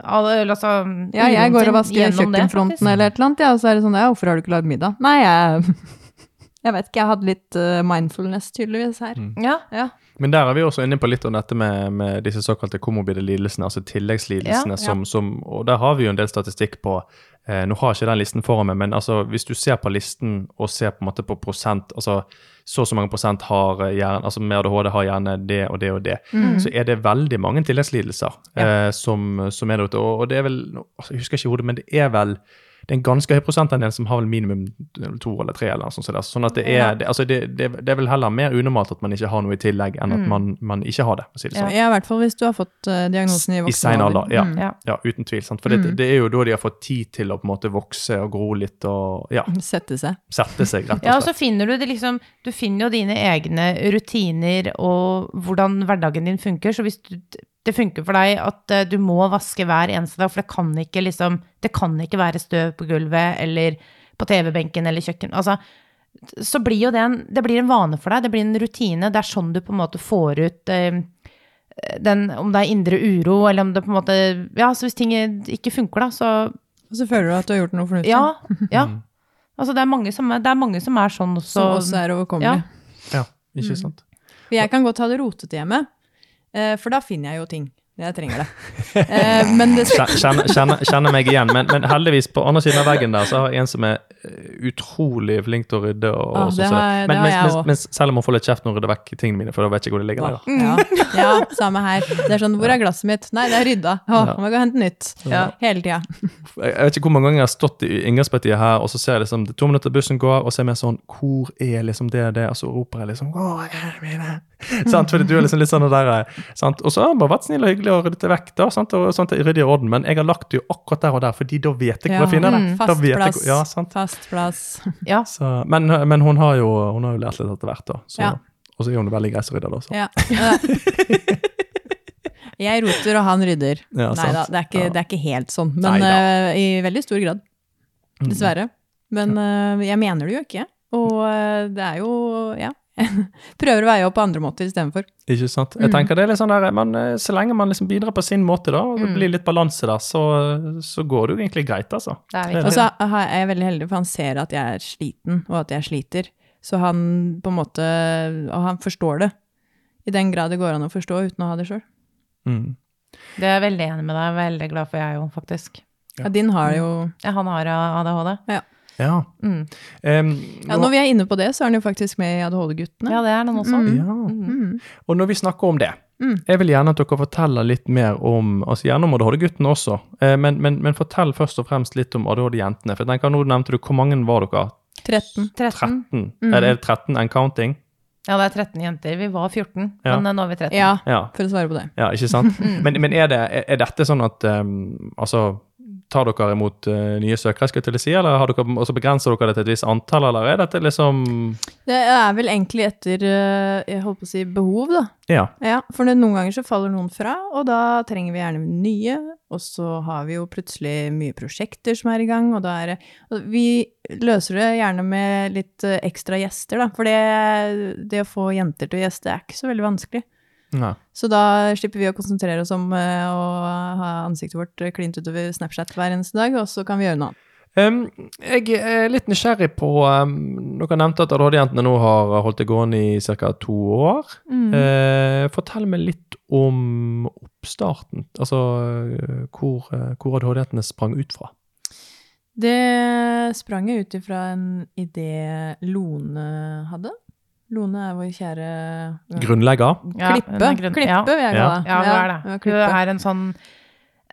Speaker 2: altså,
Speaker 3: Ja, jeg går og vasker kjøkkenfronten
Speaker 2: det,
Speaker 3: eller et eller annet, ja, og så er det sånn Ja, hvorfor har du ikke lagd middag? Nei, jeg Jeg vet ikke, jeg hadde litt eh, mindfulness tydeligvis her.
Speaker 2: Ja,
Speaker 3: Ja.
Speaker 1: Men der er vi også inne på litt om dette med, med disse såkalte komorbide lidelsene, altså tilleggslidelsene,
Speaker 2: Ja,
Speaker 3: ja.
Speaker 1: Som, som, og der har vi jo en del statistikk på eh, Nå har jeg ikke den listen foran meg, men altså, hvis du ser på listen og ser på en måte på prosent, altså så og så mange prosent har hjerne, altså med ADHD har gjerne det og det og det, så er det veldig mange tilleggslidelser eh, som, som er der ute. Og, og det er vel altså, Jeg husker ikke hodet, men det er vel det er en ganske høy prosentandel som har vel minimum to eller tre. eller noe sånt. Sånn at det er, det, altså det, det, det er vel heller mer unormalt at man ikke har noe i tillegg, enn at man, man ikke har det. å si det
Speaker 2: Ja.
Speaker 1: sånn.
Speaker 3: Ja, i hvert fall hvis du har fått uh, diagnosen i
Speaker 1: I
Speaker 3: voksen
Speaker 1: sein alder. Ja,
Speaker 3: Mm.
Speaker 2: Ja.
Speaker 1: ja, uten tvil. Sant? For det, det er jo da de har fått tid til å på en måte vokse og gro litt og ja,
Speaker 3: Sette seg.
Speaker 1: sette seg, rett og slett.
Speaker 2: Ja,
Speaker 1: og
Speaker 2: så finner du det liksom Du finner jo dine egne rutiner og hvordan hverdagen din funker. Så hvis du, det funker for deg at eh, du må vaske hver eneste dag, for det kan ikke liksom Det kan ikke være støv på gulvet eller på TV-benken eller kjøkken. Altså, så blir jo det en Det blir en vane for deg, det blir en rutine. Det er sånn du på en måte får ut eh, den Om det er indre uro, eller om det på en måte Ja, så hvis ting ikke funker, da, så
Speaker 3: Og så føler du at du har gjort noe fornuftig.
Speaker 2: Ja. ja. Altså, det er mange som er, det er, mange som er sånn også.
Speaker 3: Som også er overkommelig.
Speaker 1: Ja, ikke sant?
Speaker 3: Mm. jeg kan godt ha det rotete hjemme, for da finner jeg jo ting. Jeg trenger det. Eh, men det
Speaker 1: Kjenner, kjenner, kjenner meg igjen. Men, men heldigvis, på andre siden av veggen der, så har jeg en som er eh, utrolig flink til å rydde. Og,
Speaker 3: Ah,
Speaker 1: og
Speaker 3: det
Speaker 1: sånn, så-
Speaker 3: har- det
Speaker 1: men,
Speaker 3: mens,
Speaker 1: mens, selv om hun får litt kjeft når hun rydder vekk tingene mine, for da vet jeg ikke hvor de ligger. der.
Speaker 3: Ja, ja, samme her. Det er sånn, hvor er glasset mitt? Nei, det er rydda. Å,
Speaker 1: Ja.
Speaker 3: må gå og hente nytt.
Speaker 2: Ja.
Speaker 3: Hele tida.
Speaker 1: Jeg jeg vet ikke hvor mange ganger jeg har stått i inngangspartiet her, og så ser jeg liksom det er to minutter bussen går, og så er jeg mer sånn Hvor er liksom det og det? Og så roper jeg liksom Hvor er det mine? sant? Fordi du er liksom litt sånn der, sant? Og så har jeg bare vært snill og hyggelig og ryddet det vekk, da, sant? og sant? at i orden. Men jeg har lagt det jo akkurat der og der, fordi da vet jeg hvor jeg finner det.
Speaker 3: mm, fast
Speaker 1: vet jeg
Speaker 3: plass.
Speaker 1: Ja, sant?
Speaker 3: Fast plass.
Speaker 2: Ja.
Speaker 1: Så, men, men hun har jo hun har jo lært litt etter hvert, da. Så,
Speaker 3: Ja.
Speaker 1: Og så er hun veldig grei som rydder, da. Så.
Speaker 3: Ja. Jeg roter, og han rydder.
Speaker 1: Ja,
Speaker 3: Nei da, det er, ikke,
Speaker 1: Ja.
Speaker 3: det er ikke helt sånn. Men eh, i veldig stor grad.
Speaker 1: Mm.
Speaker 3: Dessverre. Men uh, jeg mener det jo ikke. Og uh, det er jo Ja. Prøver å veie opp på andre måter istedenfor.
Speaker 1: Ikke sant? Jeg
Speaker 3: Mm.
Speaker 1: tenker det er litt sånn der, man, eh, Så lenge man liksom bidrar på sin måte, da, og det
Speaker 2: Mm.
Speaker 1: blir litt balanse der, så, så går det jo egentlig greit, altså.
Speaker 2: Det
Speaker 3: Og så er jeg veldig heldig, for han ser at jeg er sliten, og at jeg sliter. Så han på en måte Og han forstår det. I den grad det går an å forstå uten å ha det sjøl.
Speaker 1: Mm.
Speaker 2: Det er jeg veldig enig med deg. Veldig glad for jeg òg, faktisk.
Speaker 1: Ja.
Speaker 3: Ja, din har jo
Speaker 2: Ja, han har ADHD.
Speaker 1: Ja.
Speaker 2: Mm.
Speaker 1: Um,
Speaker 3: ja,
Speaker 1: nå-
Speaker 3: Når vi er inne på det, så er han jo faktisk med i ADHD-guttene.
Speaker 2: Ja, det er den også.
Speaker 3: Mm.
Speaker 1: ja.
Speaker 2: Mm.
Speaker 3: Mm.
Speaker 1: Og når vi snakker om det,
Speaker 3: Mm.
Speaker 1: jeg vil gjerne at dere forteller litt mer om altså Gjerne om ADHD-guttene også, eh, men, men, men fortell først og fremst litt om ADHD-jentene. For jeg tenker, Nå nevnte du hvor mange var dere?
Speaker 3: 13.
Speaker 2: 13.
Speaker 1: 13?
Speaker 3: Mm.
Speaker 1: Er det 13 and counting?
Speaker 2: Ja, det er 13 jenter. Vi var 14,
Speaker 1: Ja.
Speaker 2: men nå er vi 13.
Speaker 3: Ja,
Speaker 1: Ja,
Speaker 3: for å svare på det.
Speaker 1: ja ikke sant? Men, men er, det, er dette sånn at um, Altså, tar dere imot uh, nye søkere, skal jeg til å si, eller har dere, også begrenser dere det til et visst antall, eller er dette liksom
Speaker 3: Det er vel egentlig etter eh, jeg holdt på å si behov, da.
Speaker 1: Ja.
Speaker 3: Ja, for noen ganger så faller noen fra, og da trenger vi gjerne nye. Og så har vi jo plutselig mye prosjekter som er i gang, og da er det Vi løser det gjerne med litt eh, ekstra gjester, da. For det, det å få jenter til å gjeste er ikke så veldig vanskelig.
Speaker 1: Nei.
Speaker 3: Så da slipper vi å konsentrere oss om eh, å ha ansiktet vårt klint utover Snapchat hver eneste dag, og så kan vi gjøre noe annet.
Speaker 1: Um, jeg er litt nysgjerrig på um, Dere nevnte at ADHD-jentene nå har holdt det gående i ca. to år.
Speaker 3: Mm.
Speaker 1: Uh, fortell meg litt om oppstarten. Altså eh, hvor, hvor ADHD-jentene sprang ut fra.
Speaker 3: Det sprang ut ifra en idé Lone hadde. Lone er vår kjære
Speaker 1: Grunnlegger.
Speaker 2: Ja,
Speaker 3: Klippe.
Speaker 2: er grunn-
Speaker 3: Klippe,
Speaker 2: ja.
Speaker 3: vil jeg
Speaker 1: Ja.
Speaker 3: kalle det.
Speaker 2: Ja, hun er det.
Speaker 3: ja,
Speaker 2: Hun er en sånn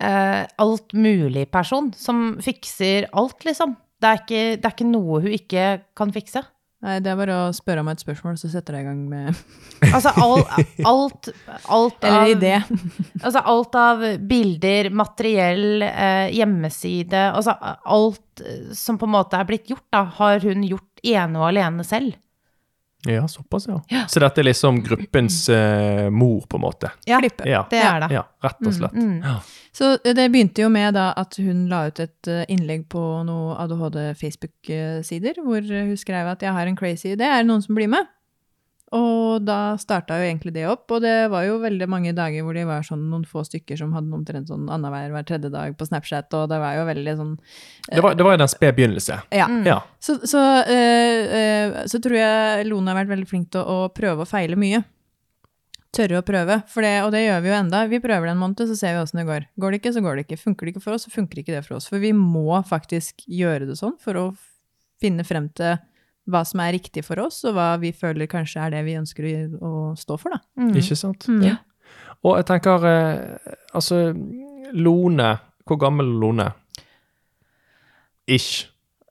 Speaker 2: uh, altmulig-person som fikser alt, liksom. Det er, ikke, det er ikke noe hun ikke kan fikse.
Speaker 3: Nei, det er bare å spørre om et spørsmål, så setter jeg i gang med
Speaker 2: Altså all, alt, alt
Speaker 3: Eller
Speaker 2: av
Speaker 3: idé.
Speaker 2: Altså alt av bilder, materiell, eh, hjemmeside Altså alt eh, som på en måte er blitt gjort, da, har hun gjort ene og alene selv.
Speaker 1: Ja, såpass, ja.
Speaker 2: Ja.
Speaker 1: Så dette er liksom gruppens uh, mor, på en måte.
Speaker 2: Ja,
Speaker 1: Ja,
Speaker 2: det er det.
Speaker 1: ja rett og slett.
Speaker 2: Mm.
Speaker 1: Ja.
Speaker 3: Så det begynte jo med da at hun la ut et eh, innlegg på noen ADHD-Facebook-sider, hvor hun skrev at 'jeg har en crazy idé, er det noen som blir med?' Og da starta jo egentlig det opp, og det var jo veldig mange dager hvor de var sånn noen få stykker som hadde omtrent sånn annenhver hver tredje dag på Snapchat, og det var jo veldig sånn
Speaker 1: Det var, det var jo den spede begynnelse.
Speaker 3: Ja.
Speaker 2: Mm.
Speaker 1: Ja.
Speaker 3: Så, så, eh, eh, så tror jeg Lone har vært veldig flink til å prøve og feile mye. Tørre å prøve, for det, og det gjør vi jo enda. Vi prøver det en måned, så ser vi åssen det går. Går det ikke, så går det ikke. Funker det ikke for oss, så funker ikke det for oss. For vi må faktisk gjøre det sånn for å finne frem til hva som er riktig for oss, og hva vi føler kanskje er det vi ønsker å, stå for, da.
Speaker 2: Mm.
Speaker 1: Ikke sant?
Speaker 3: Mm.
Speaker 2: Ja.
Speaker 1: Og jeg tenker eh, Altså, Lone Hvor gammel er Lone? Ish.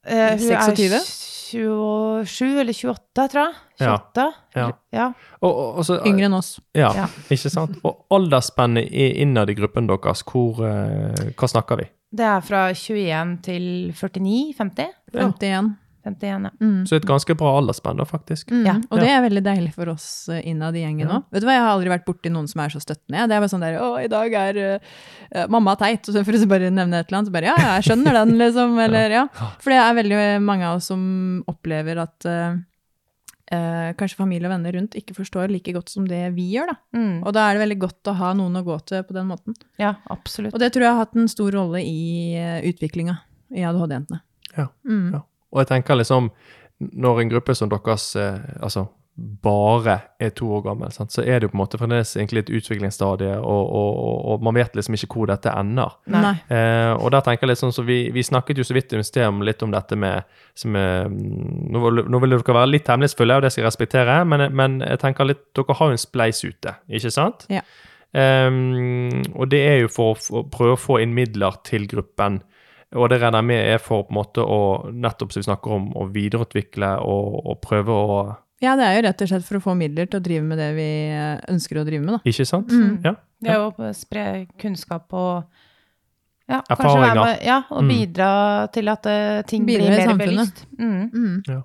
Speaker 2: Eh, hun
Speaker 3: 26?
Speaker 2: er 27 eller 28, tror jeg. 28?
Speaker 1: Ja.
Speaker 2: ja.
Speaker 1: Og, og, og så-
Speaker 3: Yngre enn oss.
Speaker 1: Ja,
Speaker 2: Ja.
Speaker 1: ikke sant? Og aldersspennet innad i gruppen deres, hvor, eh, hva snakker vi?
Speaker 2: Det er fra 21 til 49? 50?
Speaker 1: Ja.
Speaker 3: 51.
Speaker 2: 51, ja.
Speaker 3: Mm.
Speaker 1: Så et ganske bra aldersspenn, faktisk.
Speaker 3: Mm.
Speaker 2: Ja.
Speaker 3: Og det er veldig deilig for oss eh, innad i gjengen
Speaker 1: Ja.
Speaker 3: òg. Vet du hva, jeg har aldri vært borti noen som er så støttende. Det er bare sånn der Å, i dag er eh, mamma teit. Og så for å bare nevne et eller annet, så bare Ja, ja, jeg skjønner den, liksom. Eller ja. For det er veldig mange av oss som opplever at uh, eh, kanskje familie og venner rundt ikke forstår like godt som det vi gjør, da.
Speaker 2: Mm.
Speaker 3: Og da er det veldig godt å ha noen å gå til på den måten.
Speaker 2: ja, absolutt.
Speaker 3: Og det tror jeg har hatt en stor rolle i uh, utviklinga i ADHD-jentene.
Speaker 1: Ja,
Speaker 3: Mm.
Speaker 1: ja. Og jeg tenker liksom, når en gruppe som deres, eh, altså bare er to år gammel, sant? så er det jo på en måte fremdeles egentlig et utviklingsstadie, og, og, og, og man vet liksom ikke hvor dette ender. Eh, og der tenker jeg litt sånn, så vi, vi snakket jo så vidt i sted om litt om dette med som er, mm, nå, nå vil dere være litt hemmelighetsfulle, og det skal jeg respektere, men, men jeg tenker litt, dere har jo en spleis ute, ikke sant?
Speaker 3: Ja.
Speaker 1: Um, og det er jo for å prøve å få inn midler til gruppen. Og det regner jeg med er for på en måte å nettopp som vi snakker om, å videreutvikle og, og prøve å
Speaker 3: Ja, det er jo rett og slett for å få midler til å drive med det vi eh, ønsker å drive med, da.
Speaker 1: Ikke sant?
Speaker 3: Mm.
Speaker 1: Ja.
Speaker 2: Det er jo å spre kunnskap og ja, kanskje
Speaker 1: Erfaringer.
Speaker 2: være med, ja, og
Speaker 1: Mm.
Speaker 2: bidra til at eh, ting
Speaker 3: Bidra
Speaker 2: blir mer belyst. Mm.
Speaker 3: Mm.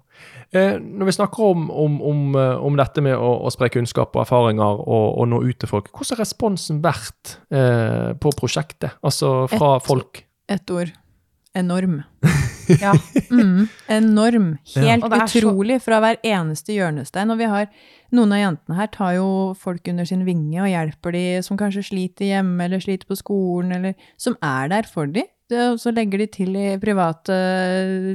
Speaker 1: Eh, når vi snakker om, om, om, eh, om dette med å, å spre kunnskap og erfaringer og, og nå ut til folk, hvordan har responsen vært eh, på prosjektet? Altså fra
Speaker 3: Et-
Speaker 1: folk?
Speaker 3: Ett ord. Enorm.
Speaker 2: Ja.
Speaker 3: Mm, enorm. Helt
Speaker 2: ja. så-
Speaker 3: utrolig fra hver eneste hjørnestein. Og vi har, noen av jentene her tar jo folk under sin vinge og hjelper de som kanskje sliter hjemme eller sliter på skolen, eller som er der for de. Og så legger de til i private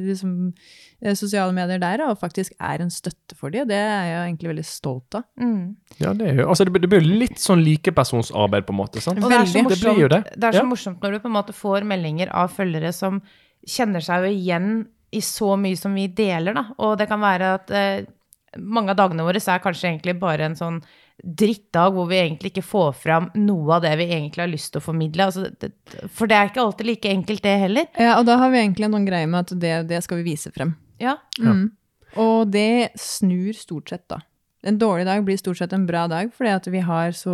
Speaker 3: liksom, eh, sosiale medier der, og faktisk er en støtte for dem. det er jeg egentlig veldig stolt av.
Speaker 2: Mm.
Speaker 1: Ja, det, er jo, altså det, blir- jo litt sånn likepersonsarbeid, på en måte. sant?
Speaker 2: Og det er så
Speaker 3: morsomt,
Speaker 1: Det blir jo det.
Speaker 2: det er så
Speaker 1: Ja.
Speaker 2: morsomt når du på en måte får meldinger av følgere som kjenner seg jo igjen i så mye som vi deler, da. Og det kan være at eh, mange av dagene våre så er kanskje egentlig bare en sånn drittdag hvor vi egentlig ikke får fram noe av det vi egentlig har lyst til å formidle. Altså, det, for det er ikke alltid like enkelt, det heller.
Speaker 3: Ja, og da har vi egentlig noen greier med at det, det skal vi vise frem.
Speaker 2: Ja.
Speaker 1: Ja.
Speaker 3: Mm. Og det snur stort sett, da. En dårlig dag blir stort sett en bra dag, fordi at vi har så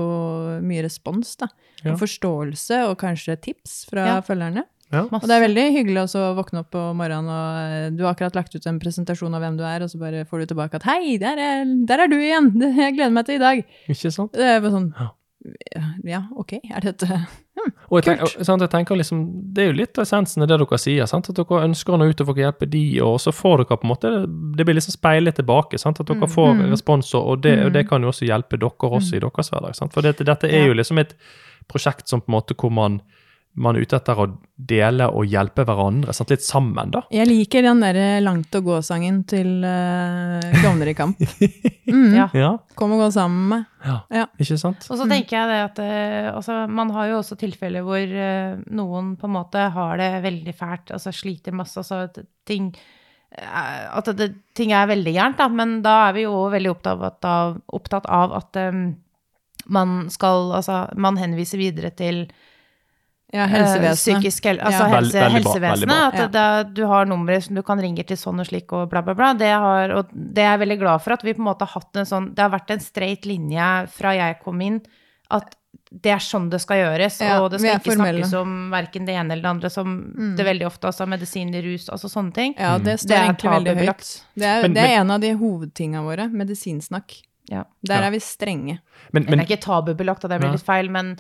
Speaker 3: mye respons, da.
Speaker 1: Ja.
Speaker 3: Forståelse, og kanskje tips fra
Speaker 2: Ja.
Speaker 3: følgerne.
Speaker 1: Ja.
Speaker 3: Og det er veldig hyggelig også å våkne opp på morgenen, og eh, du har akkurat lagt ut en presentasjon av hvem du er, og så bare får du tilbake at hei, der er, der er du igjen! Jeg gleder meg til i dag.
Speaker 1: Ikke sant?
Speaker 3: Det er bare sånn
Speaker 1: Ja.
Speaker 3: Ja, ok, er dette
Speaker 1: Og jeg, tenker, kult? sant, jeg tenker liksom, Det er jo litt av essensen av det dere sier. Sant? At dere ønsker å nå ut og få hjelpe de, og så får dere på en måte Det blir liksom speilet tilbake. Sant? At dere får
Speaker 3: Mm.
Speaker 1: responser, og det, og det
Speaker 3: Mm.
Speaker 1: kan jo også hjelpe dere også i deres hverdag. Sant? For dette, dette er
Speaker 3: Ja.
Speaker 1: jo liksom et prosjekt som på en måte hvor man, man er ute etter å dele og hjelpe hverandre. Sant? Litt sammen, da.
Speaker 3: Jeg liker den der Langt å gå-sangen til uh, Klovner i kamp. Mm.
Speaker 2: Ja.
Speaker 1: Ja,
Speaker 3: Kom og gå sammen med
Speaker 1: ja.
Speaker 3: Ja.
Speaker 1: ikke sant?
Speaker 2: Og så tenker jeg det at uh, altså, man har jo også tilfeller hvor uh, noen på en måte har det veldig fælt, altså sliter masse, altså ting eh, at det, ting er veldig gærent, da, men da er vi jo veldig opptatt av, opptatt av at um, man skal Altså, man henviser videre til
Speaker 3: Ja,
Speaker 2: eh,
Speaker 3: helsevesenet.
Speaker 2: psykisk hel altså
Speaker 3: Ja.
Speaker 2: helse, helsevesenet. At
Speaker 3: Ja.
Speaker 2: det, du har numre som du kan ringe til sånn og slik og bla, bla, bla. Det, har, og det er jeg veldig glad for at vi på en måte har hatt en sånn Det har vært en streit linje fra jeg kom inn, at det er sånn det skal gjøres,
Speaker 3: Ja,
Speaker 2: og det skal ikke
Speaker 3: formelle.
Speaker 2: snakkes om verken det ene eller det andre, som
Speaker 3: Mm.
Speaker 2: det veldig ofte altså medisiner, rus, altså sånne ting.
Speaker 3: Ja,
Speaker 1: Mm.
Speaker 3: det står
Speaker 2: Det
Speaker 3: egentlig veldig høyt. Det er,
Speaker 1: Men-
Speaker 3: det er
Speaker 1: men-
Speaker 3: en av de hovedtinga våre. Medisinsnakk.
Speaker 2: Ja.
Speaker 3: Der er vi strenge.
Speaker 1: Men, men
Speaker 2: det er ikke tabubelagt, og det blir litt feil, men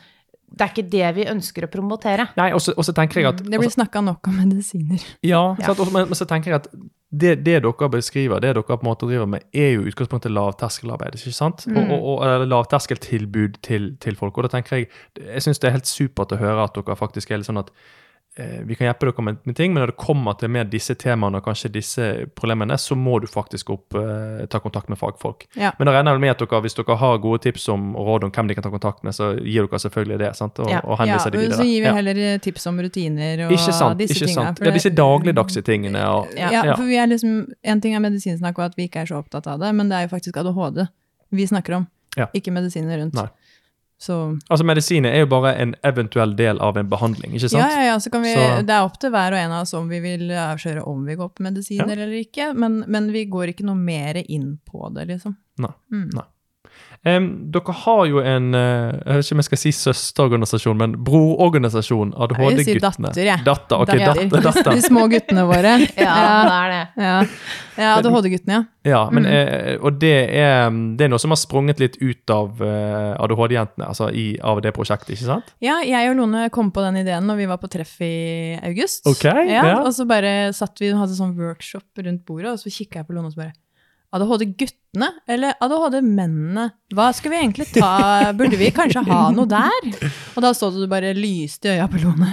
Speaker 2: det er ikke det vi ønsker å promotere.
Speaker 1: Nei, og så tenker jeg at
Speaker 3: Mm, det blir snakka nok om medisiner.
Speaker 1: Ja,
Speaker 2: Ja.
Speaker 1: Sant? Og- Men, men så tenker jeg at det, det dere beskriver, det dere på en måte driver med, er jo i utgangspunktet lavterskelarbeid. ikke sant? Og, og, og eller lavterskeltilbud til, til folk. Og da tenker jeg jeg syns det er helt supert å høre at dere faktisk er litt sånn at vi kan hjelpe dere med, ting, men når det kommer til mer disse temaene og kanskje disse problemene, så må du faktisk opp, eh, ta kontakt med fagfolk.
Speaker 3: Ja.
Speaker 1: Men da regner jeg med at dere, hvis dere har gode tips om og råd om hvem de kan ta kontakt med, så gir dere selvfølgelig det. sant? Og,
Speaker 2: Ja.
Speaker 1: og henviser ja,
Speaker 3: de
Speaker 1: videre.
Speaker 3: så gir vi
Speaker 1: Ja.
Speaker 3: heller tips om rutiner og
Speaker 1: Ikke sant.
Speaker 3: disse
Speaker 1: ikke
Speaker 3: tinga.
Speaker 1: sant. Ja, disse dagligdagse tingene. Og,
Speaker 2: Ja.
Speaker 3: For vi er liksom, En ting er medisinsnakk og at vi ikke er så opptatt av det, men det er jo faktisk ADHD vi snakker om. Ikke medisiner rundt.
Speaker 1: Nei.
Speaker 3: Så
Speaker 1: Altså Medisiner er jo bare en eventuell del av en behandling, ikke sant?
Speaker 3: ja, ja, ja, så kan vi,
Speaker 1: Så-
Speaker 3: Det er opp til hver og en av oss om vi vil avsløre om vi går på medisiner
Speaker 1: Ja.
Speaker 3: eller ikke, men, men vi går ikke noe mer inn på det, liksom.
Speaker 1: Nei.
Speaker 3: Mm.
Speaker 1: Nei. Em, dere har jo en eh, Jeg vet ikke om jeg skal si søsterorganisasjon, men brororganisasjon,
Speaker 3: Jeg vil si
Speaker 1: ADHD-guttene.
Speaker 3: datter, jeg.
Speaker 1: Datter, ok,
Speaker 3: Datter.
Speaker 1: datter, datter.
Speaker 3: De små guttene våre.
Speaker 2: Ja, det er det.
Speaker 3: ja. ja ADHD-guttene, ja.
Speaker 1: Ja, men,
Speaker 3: Mm.
Speaker 1: eh, og det er, det er noe som har sprunget litt ut av eh, ADHD-jentene, altså i, av det prosjektet, ikke sant?
Speaker 3: Ja, jeg og Lone kom på den ideen når vi var på treff i august.
Speaker 1: Ok,
Speaker 3: ja,
Speaker 1: ja.
Speaker 3: Og så bare satt vi og hadde sånn workshop rundt bordet, og så kikka jeg på Lone og så bare ADHD-guttene eller ADHD-mennene? Hva skal vi egentlig ta? Burde vi kanskje ha noe der? Og da så du bare lyste i øya på Lone.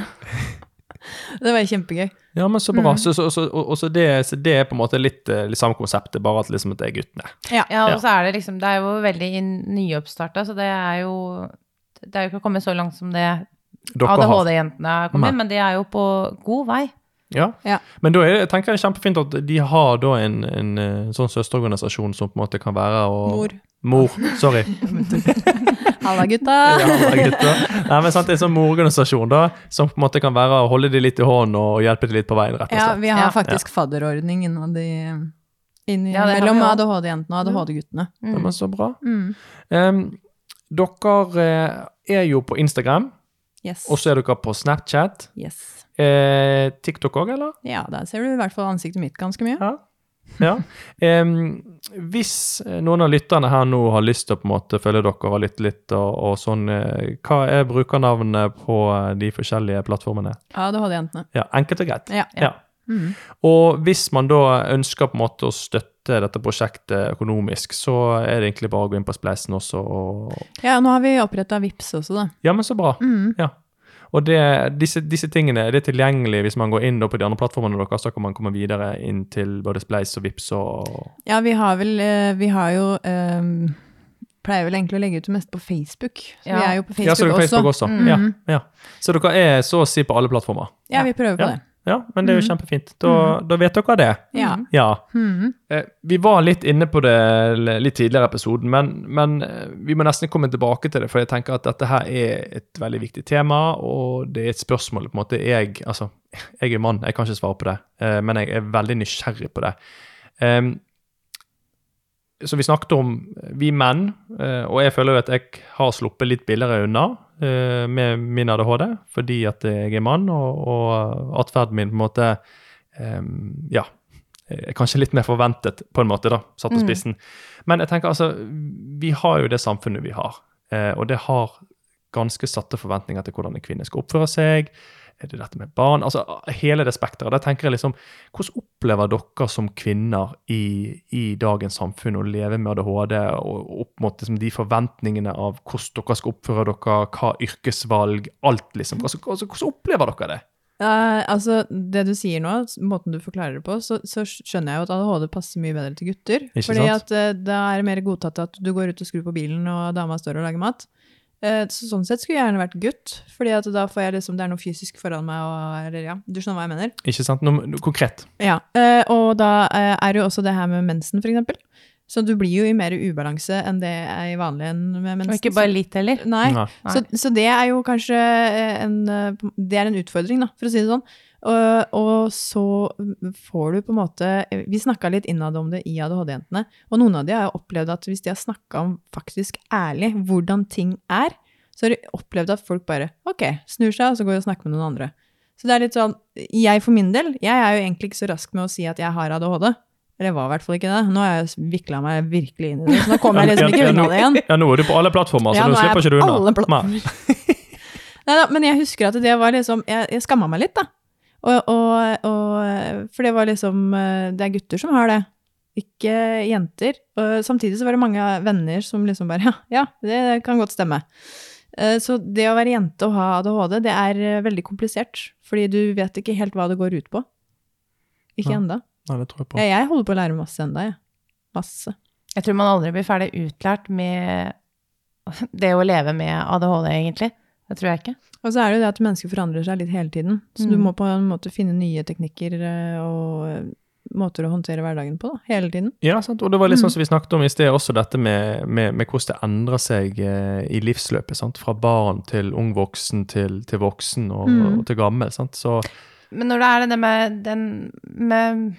Speaker 3: Det var kjempegøy.
Speaker 1: Ja, men så bra. Så, så, så, og, så, det, så det er på en måte litt, eh, litt samme konsept, det er bare at liksom at det er guttene.
Speaker 3: Ja.
Speaker 2: Ja, og
Speaker 1: Ja.
Speaker 2: så er det liksom Det er jo veldig nyoppstarta, så det er jo Det er jo ikke kommet så langt som det ADHD-jentene har kommet, men de er jo på god vei.
Speaker 1: Ja.
Speaker 3: Ja.
Speaker 1: Men da er det, jeg tenker jeg det er kjempefint at de har da en, en, en, sånn søsterorganisasjon som på en måte kan være og,
Speaker 3: Mor.
Speaker 1: Mor, sorry.
Speaker 3: Halla, gutta!
Speaker 1: Ja, da, gutter. Nei, men sant, det er en sånn mororganisasjon da, som på en måte kan være å holde de litt i hånden og hjelpe de litt på veien, rett og
Speaker 3: Ja, vi har
Speaker 2: Ja.
Speaker 3: faktisk fadderordning innad i,
Speaker 2: Ja,
Speaker 3: mellom. ADHD-jentene og ADHD-guttene.
Speaker 1: Mm. men så bra.
Speaker 3: Mm.
Speaker 1: Um, dere eh, er jo på Instagram,
Speaker 3: Yes.
Speaker 1: og så er dere på Snapchat.
Speaker 3: yes.
Speaker 1: Eh, TikTok òg, eller?
Speaker 3: Ja, der ser du i hvert fall ansiktet mitt ganske mye.
Speaker 1: Ja. ja. Em, hvis noen av lytterne her nå har lyst til å på en måte følge dere og lytte litt, og, og sånn, eh, hva er brukernavnet på eh, de forskjellige plattformene?
Speaker 3: ADHD-jentene.
Speaker 1: Ja, Enkelt og greit.
Speaker 3: Ja.
Speaker 1: Ja.
Speaker 3: Mm.
Speaker 1: Og hvis man da ønsker på en måte å støtte dette prosjektet økonomisk, så er det egentlig bare å gå inn på Spleisen også og
Speaker 3: ja, nå har vi oppretta VIPS også, da.
Speaker 1: Ja, men så bra.
Speaker 3: Mm.
Speaker 1: Ja. Og det, disse, disse tingene det er tilgjengelig hvis man går inn da på de andre plattformene deres, så kan man komme videre inn til både Spleis og Vips og
Speaker 3: Ja, vi har vel eh, Vi har jo um, Pleier vel egentlig å legge ut det meste på Facebook. Så
Speaker 2: Ja.
Speaker 3: vi er jo på
Speaker 1: Ja, så
Speaker 3: Facebook,
Speaker 1: på Facebook
Speaker 3: også.
Speaker 1: også.
Speaker 3: Mhm.
Speaker 1: Ja, ja. Så dere er så å si på alle plattformer.
Speaker 3: Ja, vi prøver på det.
Speaker 1: Ja, men det er jo kjempefint. Da, da vet dere det.
Speaker 3: Ja.
Speaker 1: Ja.
Speaker 3: Mhm.
Speaker 1: Eh, Vi var litt inne på det litt tidligere i episoden, men, men eh, vi må nesten komme tilbake til det, for jeg tenker at dette her er et veldig viktig tema, og det er et spørsmål på en måte jeg Altså, jeg er mann, jeg kan ikke svare på det, eh, men jeg er veldig nysgjerrig på det. Så som vi snakket om, vi menn, og jeg føler jo at jeg har sluppet litt billigere unna med min ADHD, fordi at jeg er mann, og, og atferden min på en måte Ja, er kanskje litt mer forventet, på en måte, da, satt på
Speaker 2: Mm.
Speaker 1: spissen. Men jeg tenker altså, vi har jo det samfunnet vi har, eh, og det har ganske satte forventninger til hvordan en kvinne skal oppføre seg. Er det dette med barn? Altså hele det spekteret. Da tenker jeg liksom, Hvordan opplever dere som kvinner i, i dagens samfunn å leve med ADHD, og opp mot liksom, de forventningene av hvordan dere skal oppføre dere, hva yrkesvalg, alt liksom. Altså, altså, hvordan opplever dere det?
Speaker 3: Uh, altså, det du sier nå, måten du forklarer det på, så, så skjønner jeg jo at ADHD passer mye bedre til gutter.
Speaker 1: Ikke
Speaker 3: fordi
Speaker 1: sant?
Speaker 3: at uh, da er det mer godtatt at du går ut og skrur på bilen, og dama står og lager mat. Eh, så sånn sett skulle jeg gjerne vært gutt, fordi da får jeg liksom, det er noe fysisk foran meg, og, eller ja, du skjønner hva jeg mener.
Speaker 1: Ikke sant? Noe, noe konkret.
Speaker 3: Ja, eh, og da eh, er det jo også det her med mensen, eksempel. Så du blir jo i mer ubalanse enn det er i vanlig enn med mensen.
Speaker 2: Og ikke bare litt heller.
Speaker 3: Nei.
Speaker 1: Nei.
Speaker 3: Så, så det er jo kanskje en, det er en utfordring, da, for å si det sånn. Og, og så får du på en måte Vi snakka litt innad om det i ADHD-jentene. Og noen av de har jo opplevd at hvis de har snakka om faktisk ærlig hvordan ting er, så har de opplevd at folk bare ok, snur seg og så går de og snakker med noen andre. Så det er litt sånn Jeg for min del, jeg er jo egentlig ikke så rask med å si at jeg har ADHD. Eller jeg var i hvert fall ikke det. Nå har jeg vikla meg virkelig inn i det, så nå kommer jeg liksom ikke unna det igjen.
Speaker 1: Ja, nå er du på alle plattformer, så
Speaker 3: Ja,
Speaker 1: nå
Speaker 3: er
Speaker 1: slipper ikke du unna.
Speaker 3: alle
Speaker 1: Nei.
Speaker 3: da, men jeg husker at det var liksom Jeg, jeg skamma meg litt, da. Og, og, og, for det var liksom eh, Det er gutter som har det, ikke jenter. Og samtidig så var det mange venner som liksom bare Ja, ja det kan godt stemme. Eh, Så det å være jente og ha ADHD, det er eh, veldig komplisert. Fordi du vet ikke helt hva det går ut på. Ikke
Speaker 1: ennå.
Speaker 3: enda.
Speaker 1: Nei, det tror jeg på.
Speaker 3: Jeg, jeg holder på å lære masse enda, jeg. Masse.
Speaker 2: Jeg tror man aldri blir ferdig utlært med det å leve med ADHD, egentlig. Det tror jeg ikke.
Speaker 3: Og så er det jo det at mennesker forandrer seg litt hele tiden. Så du
Speaker 2: Mm.
Speaker 3: må på en måte finne nye teknikker eh, og måter å håndtere hverdagen på, da. Hele tiden.
Speaker 1: Ja, sant? og det var litt
Speaker 3: Mm.
Speaker 1: sånn som vi snakket om i sted, også dette med, med, med hvordan det endrer seg eh, i livsløpet. Sant? Fra barn til ung voksen til, til voksen og,
Speaker 3: Mm.
Speaker 1: og til gammel. Sant? Så
Speaker 2: Men når det er det med den med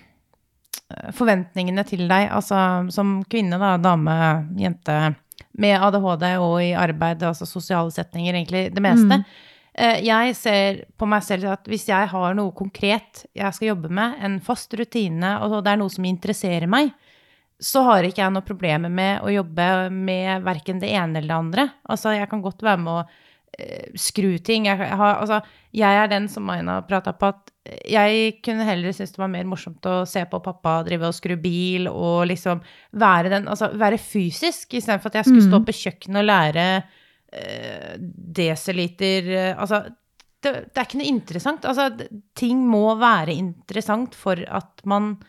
Speaker 2: eh, forventningene til deg, altså som kvinne, da, dame, jente, med ADHD og i arbeid, altså sosiale setninger, egentlig det meste.
Speaker 3: Mm.
Speaker 2: Eh, Jeg ser på meg selv at hvis jeg har noe konkret jeg skal jobbe med, en fast rutine, og det er noe som interesserer meg, så har ikke jeg noe problemer med å jobbe med verken det ene eller det andre. Altså, jeg kan godt være med å eh, skru ting. Jeg, har, altså, jeg er den som Aina prata på, at jeg kunne heller synes det var mer morsomt å se på pappa drive og skru bil, og liksom være den Altså være fysisk, istedenfor at jeg skulle stå
Speaker 3: Mm.
Speaker 2: på kjøkkenet og lære eh, desiliter eh, Altså det, det er ikke noe interessant. Altså, ting må være interessant for at man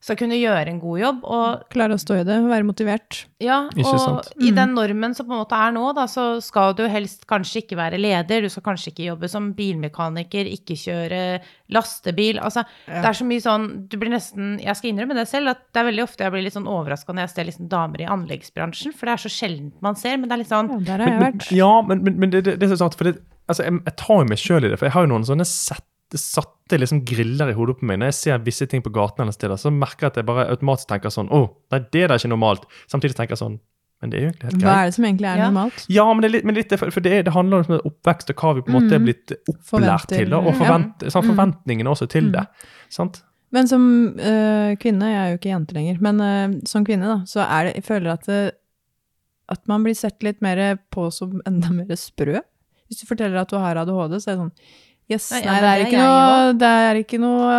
Speaker 2: skal kunne gjøre en god jobb. Og
Speaker 3: Klare å stå i det, være motivert.
Speaker 2: ja, og
Speaker 1: mm.
Speaker 2: i
Speaker 3: Mm.
Speaker 2: den normen som på en måte er nå, da, så skal du helst kanskje ikke være leder, du skal kanskje ikke jobbe som bilmekaniker, ikke kjøre lastebil. Altså,
Speaker 3: Ja.
Speaker 2: det er så mye sånn Du blir nesten Jeg skal innrømme det selv, at det er veldig ofte jeg blir litt sånn overraska når jeg ser liksom damer i anleggsbransjen, for det er så sjeldent man ser, men det er litt sånn
Speaker 3: Ja, der har jeg
Speaker 1: Men,
Speaker 3: vært.
Speaker 1: men, ja, men, men, men det, det, det er så sant, for det, altså, jeg, jeg tar jo meg sjøl i det. For jeg har jo noen sånne sett, satte liksom griller i hodet på meg. Når jeg ser visse ting på gaten, eller steder, så merker jeg at jeg bare automatisk tenker sånn Å, nei, det der er ikke normalt. Samtidig tenker jeg sånn Men det er jo egentlig helt greit.
Speaker 3: Hva er det som egentlig er
Speaker 2: Ja.
Speaker 3: normalt?
Speaker 1: Ja, men det er litt, men litt for for det, det handler om oppvekst og hva vi på en måte er
Speaker 3: Mhm.
Speaker 1: blitt opplært
Speaker 3: Forventer.
Speaker 1: til, og og
Speaker 3: Ja.
Speaker 1: sånn,
Speaker 3: Mhm.
Speaker 1: forventningene også til det. Sant?
Speaker 3: Men som øh, kvinne, jeg er jo ikke jente lenger, men øh, som kvinne, da, så er det Jeg føler at det, at man blir sett litt mer på som enda mer sprø. Hvis du forteller at du har ADHD, så er det sånn Yes,
Speaker 2: Nei,
Speaker 3: det er ikke noe Der er ikke noe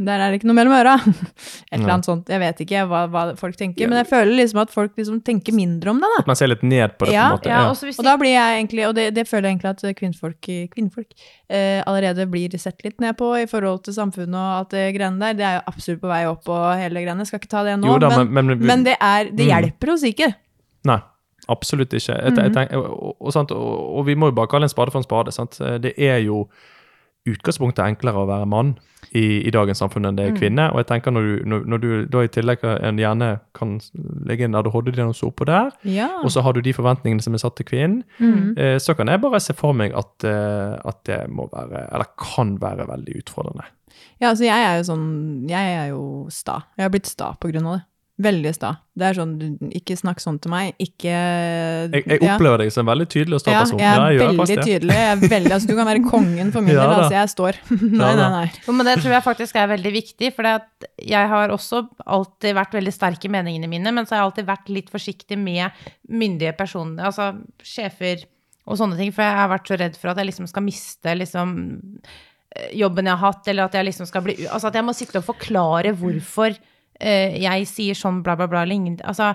Speaker 3: Der er ikke noe mellom øra. Et eller annet sånt. Jeg vet ikke hva, hva folk tenker, men jeg føler liksom at folk liksom tenker mindre om det, da.
Speaker 1: At man ser litt ned på det,
Speaker 3: Ja,
Speaker 1: på en måte.
Speaker 2: Ja, og
Speaker 3: Og da blir jeg egentlig, og det, det føler jeg egentlig at kvinnfolk, kvinnfolk eh, allerede blir sett litt ned på i forhold til samfunnet og alt det greiene der. Det er jo absolutt på vei opp og hele greiene. Skal ikke ta det nå,
Speaker 1: Jo da,
Speaker 3: men,
Speaker 1: men, men,
Speaker 3: men det, er, det
Speaker 1: Mm.
Speaker 3: hjelper oss ikke.
Speaker 1: Nei, absolutt ikke. Et,
Speaker 3: mm
Speaker 1: -hmm. og, og, sant, og, og vi må jo bare kalle en spade for en spade. Sant? Det er jo utgangspunktet enklere å være mann i, i dagens samfunn enn det er
Speaker 2: Mm.
Speaker 1: kvinne. Og jeg tenker når du, når, når du da i tillegg en gjerne kan legge en ADHD-diagnose oppå der,
Speaker 3: Ja.
Speaker 1: og så har du de forventningene som er satt til kvinnen,
Speaker 3: Mm.
Speaker 1: eh, så kan jeg bare se for meg at, eh, at det må være, eller kan være veldig utfordrende.
Speaker 3: ja, altså jeg er jo sånn Jeg er jo sta. Jeg har blitt sta på grunn av det. Veldig sta. Det er sånn, ikke snakk sånn til meg. Ikke
Speaker 1: Jeg, jeg
Speaker 3: ja.
Speaker 1: opplever deg som en veldig tydelig og sta
Speaker 3: Ja, jeg er
Speaker 1: Ja, jeg gjør
Speaker 3: veldig tydelig. Jeg er veldig, altså, du kan være kongen for min
Speaker 1: Ja
Speaker 3: del, altså. Jeg står. nei, nei, nei.
Speaker 2: Jo, men det tror jeg faktisk er veldig viktig, for jeg har også alltid vært veldig sterk i meningene mine, men så har jeg alltid vært litt forsiktig med myndige personer, altså sjefer og sånne ting, for jeg har vært så redd for at jeg liksom skal miste liksom eh, jobben jeg har hatt, eller at jeg liksom skal bli Altså at jeg må sitte og forklare hvorfor jeg sier sånn bla, bla, bla, eller Altså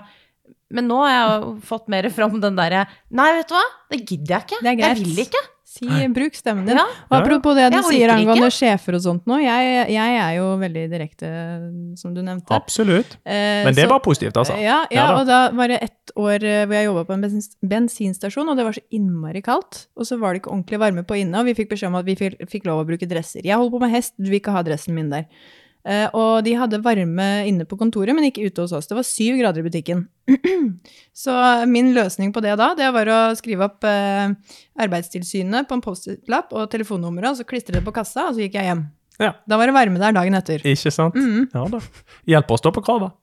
Speaker 2: men nå har jeg jo fått mer fram den derre Nei, vet du hva, det gidder jeg ikke.
Speaker 3: Det er greit.
Speaker 2: Jeg vil ikke.
Speaker 3: Si, bruk stemmen din.
Speaker 2: Ja.
Speaker 3: Og apropos det du sier
Speaker 2: ikke.
Speaker 3: angående sjefer og sånt nå, jeg, jeg er jo veldig direkte, som du nevnte.
Speaker 1: Absolutt.
Speaker 3: Eh,
Speaker 1: Men det
Speaker 3: så-
Speaker 1: var positivt, altså.
Speaker 3: Ja, ja,
Speaker 1: Ja da.
Speaker 3: og da var det ett år eh, hvor jeg jobba på en bensinstasjon, og det var så innmari kaldt. Og så var det ikke ordentlig varme på inne, og vi fikk beskjed om at vi fikk, fikk lov å bruke dresser. Jeg holder på med hest, du vil ikke ha dressen min der. Eh, og de hadde varme inne på kontoret, men ikke ute hos oss. Det var syv grader i butikken. så min løsning på det da, det var å skrive opp eh, Arbeidstilsynet på en Post-It-lapp og telefonnummeret, og så klistre det på kassa, og så gikk jeg hjem.
Speaker 1: Ja.
Speaker 3: Da var det varme der dagen etter.
Speaker 1: Ikke sant?
Speaker 3: Mhm.
Speaker 1: Ja da. Hjelper å stå på kravet.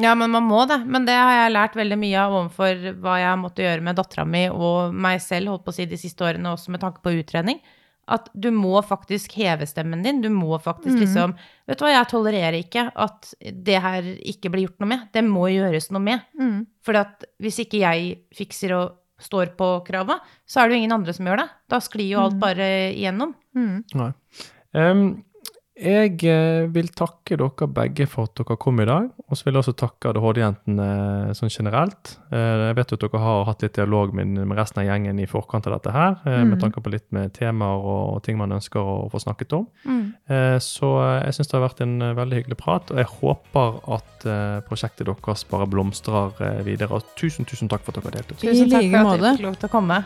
Speaker 2: Ja, men man må det. Men det har jeg lært veldig mye av overfor hva jeg måtte gjøre med dattera mi og meg selv, holdt på å si de siste årene, også med tanke på utredning. At du må faktisk heve stemmen din. Du må faktisk
Speaker 3: mm.
Speaker 2: liksom Vet du hva, jeg tolererer ikke at det her ikke blir gjort noe med. Det må gjøres noe med.
Speaker 3: Mm.
Speaker 2: For hvis ikke jeg fikser og står på krava, så er det jo ingen andre som gjør det. Da sklir jo alt
Speaker 3: Mhm.
Speaker 2: bare igjennom.
Speaker 3: Nei
Speaker 1: Em, jeg eh, vil takke dere begge for at dere kom i dag. Og så vil jeg også takke ADHD-jentene sånn generelt. Eh, jeg vet jo at dere har hatt litt dialog med, resten av gjengen i forkant av dette her, mm. med tanke på litt med temaer og, ting man ønsker å få snakket om.
Speaker 2: Mm.
Speaker 1: Eh, Så eh, jeg syns det har vært en eh, veldig hyggelig prat, og jeg håper at eh, prosjektet deres bare blomstrer eh, videre. Og tusen, tusen takk for at dere deltok.
Speaker 2: Tusen takk for at jeg fikk lov til å komme.